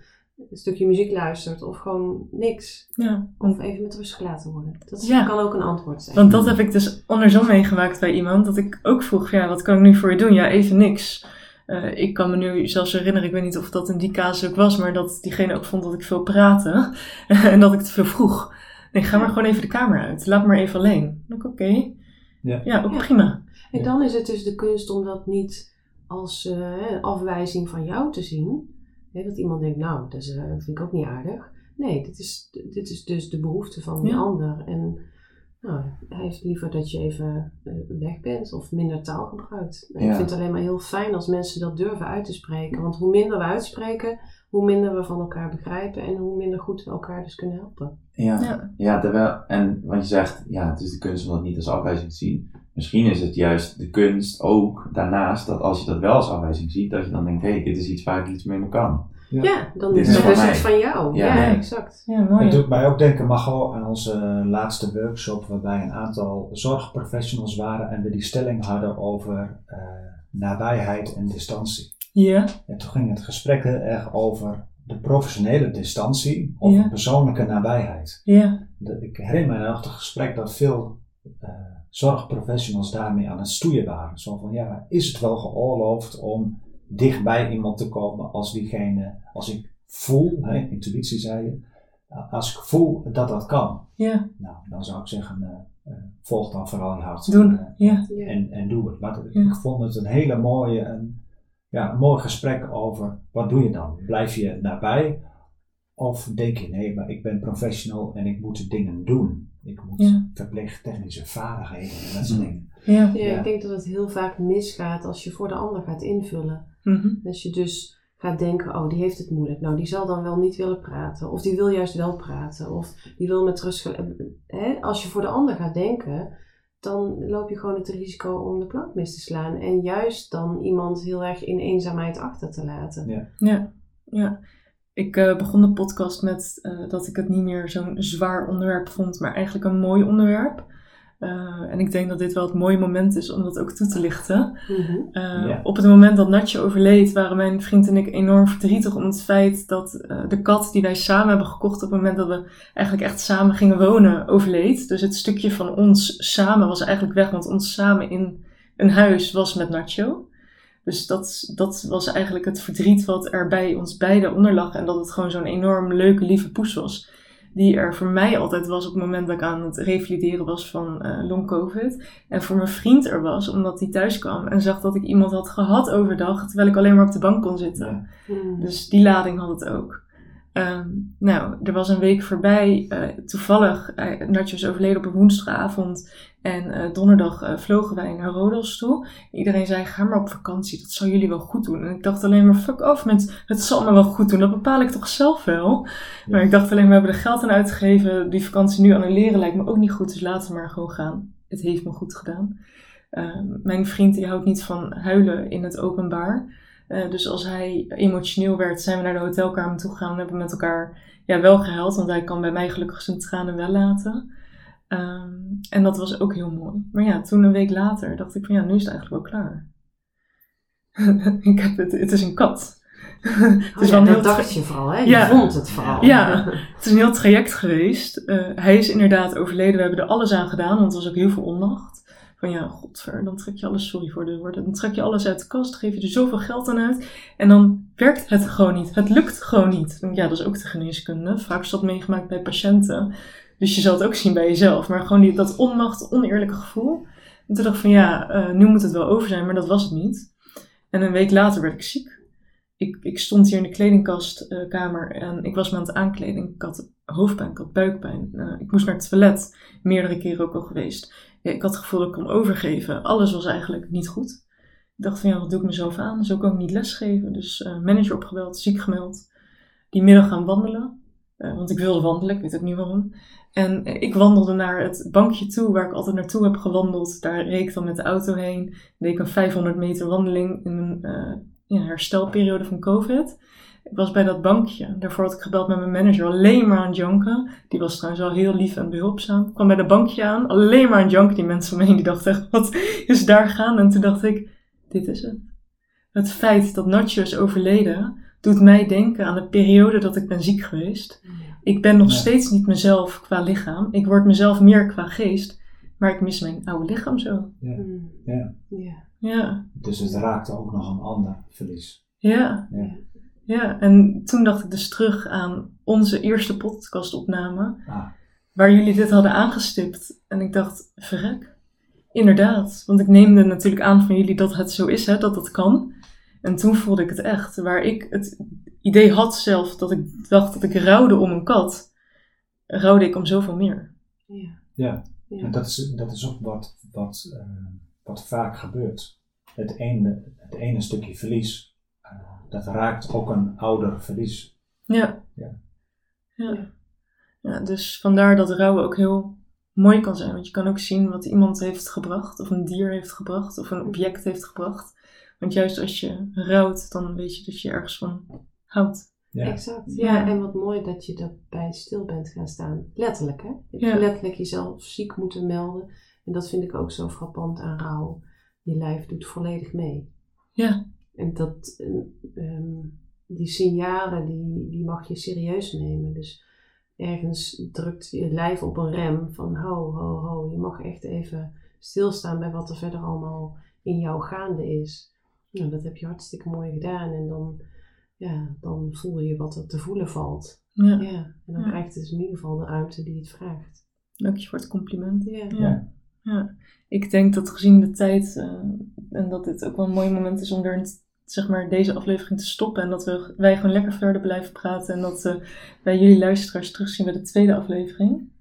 een stukje muziek luistert of gewoon niks. Ja. Of even met rust gelaten worden. Dat kan ook een antwoord zijn. Want dat heb ik dus andersom meegemaakt bij iemand. Dat ik ook vroeg, ja, wat kan ik nu voor je doen? Ja, even niks. Uh, ik kan me nu zelfs herinneren, ik weet niet of dat in die casus ook was, maar dat diegene ook vond dat ik veel praatte [LAUGHS] en dat ik te veel vroeg. Nee, ga maar gewoon even de kamer uit. Laat me maar even alleen. Oké. Okay. Ja. ja, ook prima. En dan is het dus de kunst om dat niet als uh, afwijzing van jou te zien, dat iemand denkt, nou, dat, uh, vind ik ook niet aardig. Nee, dit is, dit is dus de behoefte van die ander. En nou, hij heeft liever dat je even uh, weg bent of minder taal gebruikt. Ik vind het alleen maar heel fijn als mensen dat durven uit te spreken. Want hoe minder we uitspreken, hoe minder we van elkaar begrijpen en hoe minder goed we elkaar dus kunnen helpen. Ja, ja. ja terwijl, en wat je zegt, ja, het is de kunst om dat niet als afwijzing te zien. Misschien is het juist de kunst ook daarnaast dat als je dat wel als afwijzing ziet, dat je dan denkt, hé, hey, dit is iets waar ik iets mee kan. Ja, ja dan is het dus iets van jou. Ja, exact. Ja, mooi. Het doet mij ook denken, Mago, aan onze laatste workshop, waarbij een aantal zorgprofessionals waren en we die stelling hadden over uh, nabijheid en distantie. Ja. En toen ging het gesprek erg over de professionele distantie of ja. persoonlijke nabijheid. Ja. ik herinner me nog het gesprek dat veel uh, zorgprofessionals daarmee aan het stoeien waren. Zo van, ja, is het wel geoorloofd om dichtbij iemand te komen als diegene, als ik voel, hè, intuïtie zei je, als ik voel dat dat kan. Ja. Nou, dan zou ik zeggen, uh, uh, volg dan vooral je hart. Doen, ja. En, en doe het. Maar ik vond het een hele mooie, een, ja, een mooi gesprek over, wat doe je dan? Blijf je nabij? Of denk je, nee, maar ik ben professional en ik moet dingen doen. Ik moet ja. technische vaardigheden en dat soort dingen. Ja. ja. ik denk dat het heel vaak misgaat als je voor de ander gaat invullen. Mm Als je dus gaat denken, oh, die heeft het moeilijk. Nou, die zal dan wel niet willen praten. Of die wil juist wel praten. Of die wil met rust... Hè? Als je voor de ander gaat denken, dan loop je gewoon het risico om de plank mis te slaan. En juist dan iemand heel erg in eenzaamheid achter te laten. Ja, ja. ja. Ik uh, begon de podcast met uh, dat ik het niet meer zo'n zwaar onderwerp vond, maar eigenlijk een mooi onderwerp. Uh, en ik denk dat dit wel het mooie moment is om dat ook toe te lichten. Mm-hmm. Yeah. Op het moment dat Natje overleed, waren mijn vriend en ik enorm verdrietig om het feit dat de kat die wij samen hebben gekocht op het moment dat we eigenlijk echt samen gingen wonen, overleed. Dus het stukje van ons samen was eigenlijk weg, want ons samen in een huis was met Nacho. Dus dat, dat was eigenlijk het verdriet wat er bij ons beiden onder lag. En dat het gewoon zo'n enorm leuke, lieve poes was. Die er voor mij altijd was op het moment dat ik aan het revalideren was van uh, long covid. En voor mijn vriend er was, omdat hij thuis kwam en zag dat ik iemand had gehad overdag. Terwijl ik alleen maar op de bank kon zitten. Dus die lading had het ook. Um, nou, er was een week voorbij. Uh, toevallig, uh, Natje is overleden op een woensdagavond. En uh, donderdag vlogen wij naar Rodos toe. Iedereen zei, ga maar op vakantie, dat zal jullie wel goed doen. En ik dacht alleen maar, fuck off met, het zal me wel goed doen. Dat bepaal ik toch zelf wel. Ja. Maar ik dacht alleen, we hebben er geld aan uitgegeven. Die vakantie nu annuleren lijkt me ook niet goed. Dus laten we maar gewoon gaan. Het heeft me goed gedaan. Ehm, mijn vriend die houdt niet van huilen in het openbaar. Uh, dus als hij emotioneel werd, zijn we naar de hotelkamer toe gegaan en hebben met elkaar ja, wel gehuild. Want hij kan bij mij gelukkig zijn tranen wel laten. Um, en dat was ook heel mooi. Maar ja, toen een week later dacht ik van ja, nu is het eigenlijk wel klaar. [LAUGHS] ik heb het, het is een kat. [LAUGHS] het is oh ja, dat dacht je vooral, hè? Je ja, vond het vooral. Ja, [LAUGHS] het is een heel traject geweest. Uh, hij is inderdaad overleden. We hebben er alles aan gedaan, want er was ook heel veel onmacht. Van ja, godver, dan trek je alles, sorry voor de woorden, dan trek je alles uit de kast, geef je er zoveel geld aan uit. En dan werkt het gewoon niet. Het lukt gewoon niet. Ja, dat is ook de geneeskunde. Vaak is dat meegemaakt bij patiënten. Dus je zal het ook zien bij jezelf. Maar gewoon die, dat onmacht, oneerlijke gevoel. En toen dacht ik van ja, uh, nu moet het wel over zijn, maar dat was het niet. En een week later werd ik ziek. Ik, ik stond hier in de kledingkastkamer uh, en ik was me aan het aankleden. Ik had hoofdpijn, ik had buikpijn. Uh, ik moest naar het toilet. Meerdere keren ook al geweest ik had het gevoel dat ik kon overgeven. Alles was eigenlijk niet goed. Ik dacht van ja, wat doe ik mezelf aan? Zo kan ik niet lesgeven. Dus uh, manager opgebeld, ziek gemeld. Die middag gaan wandelen. Uh, want ik wilde wandelen, ik weet ook niet waarom. En uh, ik wandelde naar het bankje toe waar ik altijd naartoe heb gewandeld. Daar reed ik dan met de auto heen. Deed ik een 500 meter wandeling in een ja, herstelperiode van COVID. Ik was bij dat bankje. Daarvoor had ik gebeld met mijn manager, alleen maar aan janken. Die was trouwens wel heel lief en behulpzaam. Ik kwam bij dat bankje aan, alleen maar aan janken. Die mensen om me heen, die dachten echt, wat is daar gaan? En toen dacht ik, dit is het. Het feit dat Nacho is overleden, doet mij denken aan de periode dat ik ben ziek geweest. Ik ben nog steeds niet mezelf qua lichaam. Ik word mezelf meer qua geest. Maar ik mis mijn oude lichaam zo. Ja. Ja. ja. ja. Dus het raakte ook nog een ander verlies. Ja. Ja. En toen dacht ik dus terug aan onze eerste podcastopname, ah. waar jullie dit hadden aangestipt. En ik dacht, verrek, inderdaad. Want ik neemde natuurlijk aan van jullie dat het zo is, hè, dat dat kan. En toen voelde ik het echt, waar ik het idee had zelf dat ik dacht dat ik rouwde om een kat, rouwde ik om zoveel meer. Ja, ja. ja. en dat is, dat is ook wat, wat, uh, wat vaak gebeurt. Het ene, het ene stukje verlies dat raakt ook een ouder verlies. Ja. ja. Ja. ja. dus vandaar dat rouwen ook heel mooi kan zijn. Want je kan ook zien wat iemand heeft gebracht, of een dier heeft gebracht, of een object heeft gebracht. Want juist als je rouwt, dan weet je dat je ergens van houdt. Ja. Exact. Ja, en wat mooi dat je daarbij stil bent gaan staan. Letterlijk, hè? Je hebt ja. letterlijk jezelf ziek moeten melden. En dat vind ik ook zo frappant aan rouw. Je lijf doet volledig mee. Ja. En dat, ehm, die signalen, die, die mag je serieus nemen. Dus ergens drukt je lijf op een rem van ho, ho, ho. Je mag echt even stilstaan bij wat er verder allemaal in jou gaande is. Nou, dat heb je hartstikke mooi gedaan. En dan, ja, dan voel je wat er te voelen valt. Ja. ja. En dan krijgt het in ieder geval de ruimte die het vraagt. Dank je voor het compliment. Ja. ja. ja. Ik denk dat gezien de tijd uh, en dat dit ook wel een mooi moment is om er zeg maar, deze aflevering te stoppen. En dat we, wij gewoon lekker verder blijven praten. En dat uh, wij jullie luisteraars terugzien bij de tweede aflevering.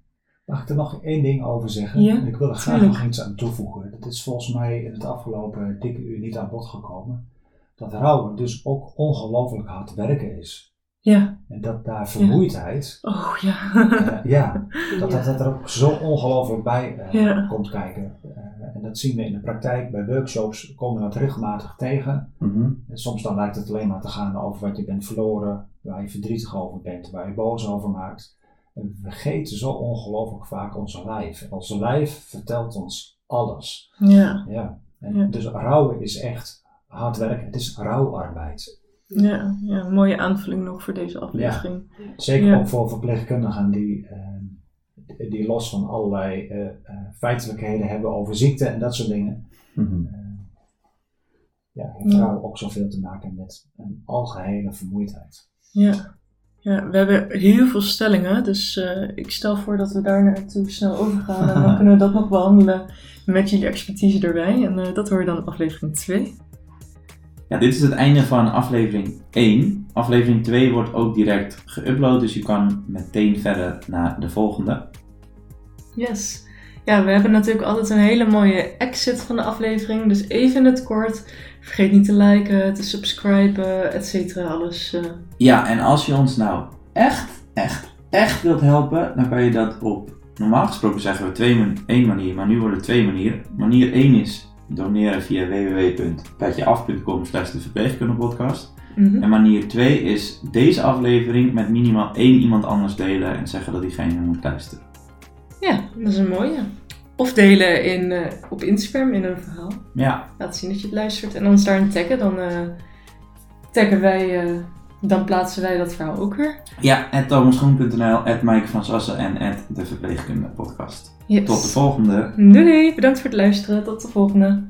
Mag ik er nog één ding over zeggen? Ja, ik wil er graag nog iets aan toevoegen. Dat is volgens mij in het afgelopen dikke uur niet aan bod gekomen. Dat rouwen dus ook ongelooflijk hard werken is. Ja. En dat daar vermoeidheid. Ja. Oh ja. Uh, ja, [LAUGHS] dat, dat, dat er ook zo ongelooflijk bij uh, komt kijken. Uh, en dat zien we in de praktijk. Bij workshops komen we dat regelmatig tegen. Mm -hmm. en soms dan lijkt het alleen maar te gaan over wat je bent verloren, waar je verdrietig over bent, waar je boos over maakt. En we vergeten zo ongelooflijk vaak onze lijf. Onze lijf vertelt ons alles. Ja. ja. En Dus rouwen is echt hard werken. Het is rouwarbeid. Ja, ja, een mooie aanvulling nog voor deze aflevering. Ja, zeker ook voor verpleegkundigen die, uh, die los van allerlei uh, feitelijkheden hebben over ziekte en dat soort dingen. Mm -hmm. ja, heeft vrouwen ook zoveel te maken met een algehele vermoeidheid. Ja. Ja, we hebben heel veel stellingen, dus uh, ik stel voor dat we daar naartoe snel overgaan en dan [LAUGHS] kunnen we dat nog behandelen met jullie expertise erbij. En uh, dat hoor je dan aflevering 2. Ja, dit is het einde van aflevering 1. Aflevering 2 wordt ook direct geüpload, dus je kan meteen verder naar de volgende. Yes. Ja, we hebben natuurlijk altijd een hele mooie exit van de aflevering, dus even in het kort. Vergeet niet te liken, te subscriben, et cetera, alles. Uh... Ja, en als je ons nou echt, echt, echt wilt helpen, dan kan je dat op, normaal gesproken zeggen we twee, één manier, maar nu worden het twee manieren. Manier 1 is doneren via www.petjeaf.com slash de verpleegkundepodcast. Mm En manier 2 is deze aflevering met minimaal één iemand anders delen en zeggen dat diegene moet luisteren. Ja, dat is een mooie. Of delen in, uh, op Instagram in een verhaal. Ja. Laat zien dat je het luistert en ons daarin taggen. Dan uh, taggen wij, uh, dan plaatsen wij dat verhaal ook weer. Ja, at thomasgroen.nl, at Mike van Sassen en at de Verpleegkunde Podcast. Yes. Tot de volgende. Doei, bedankt voor het luisteren. Tot de volgende.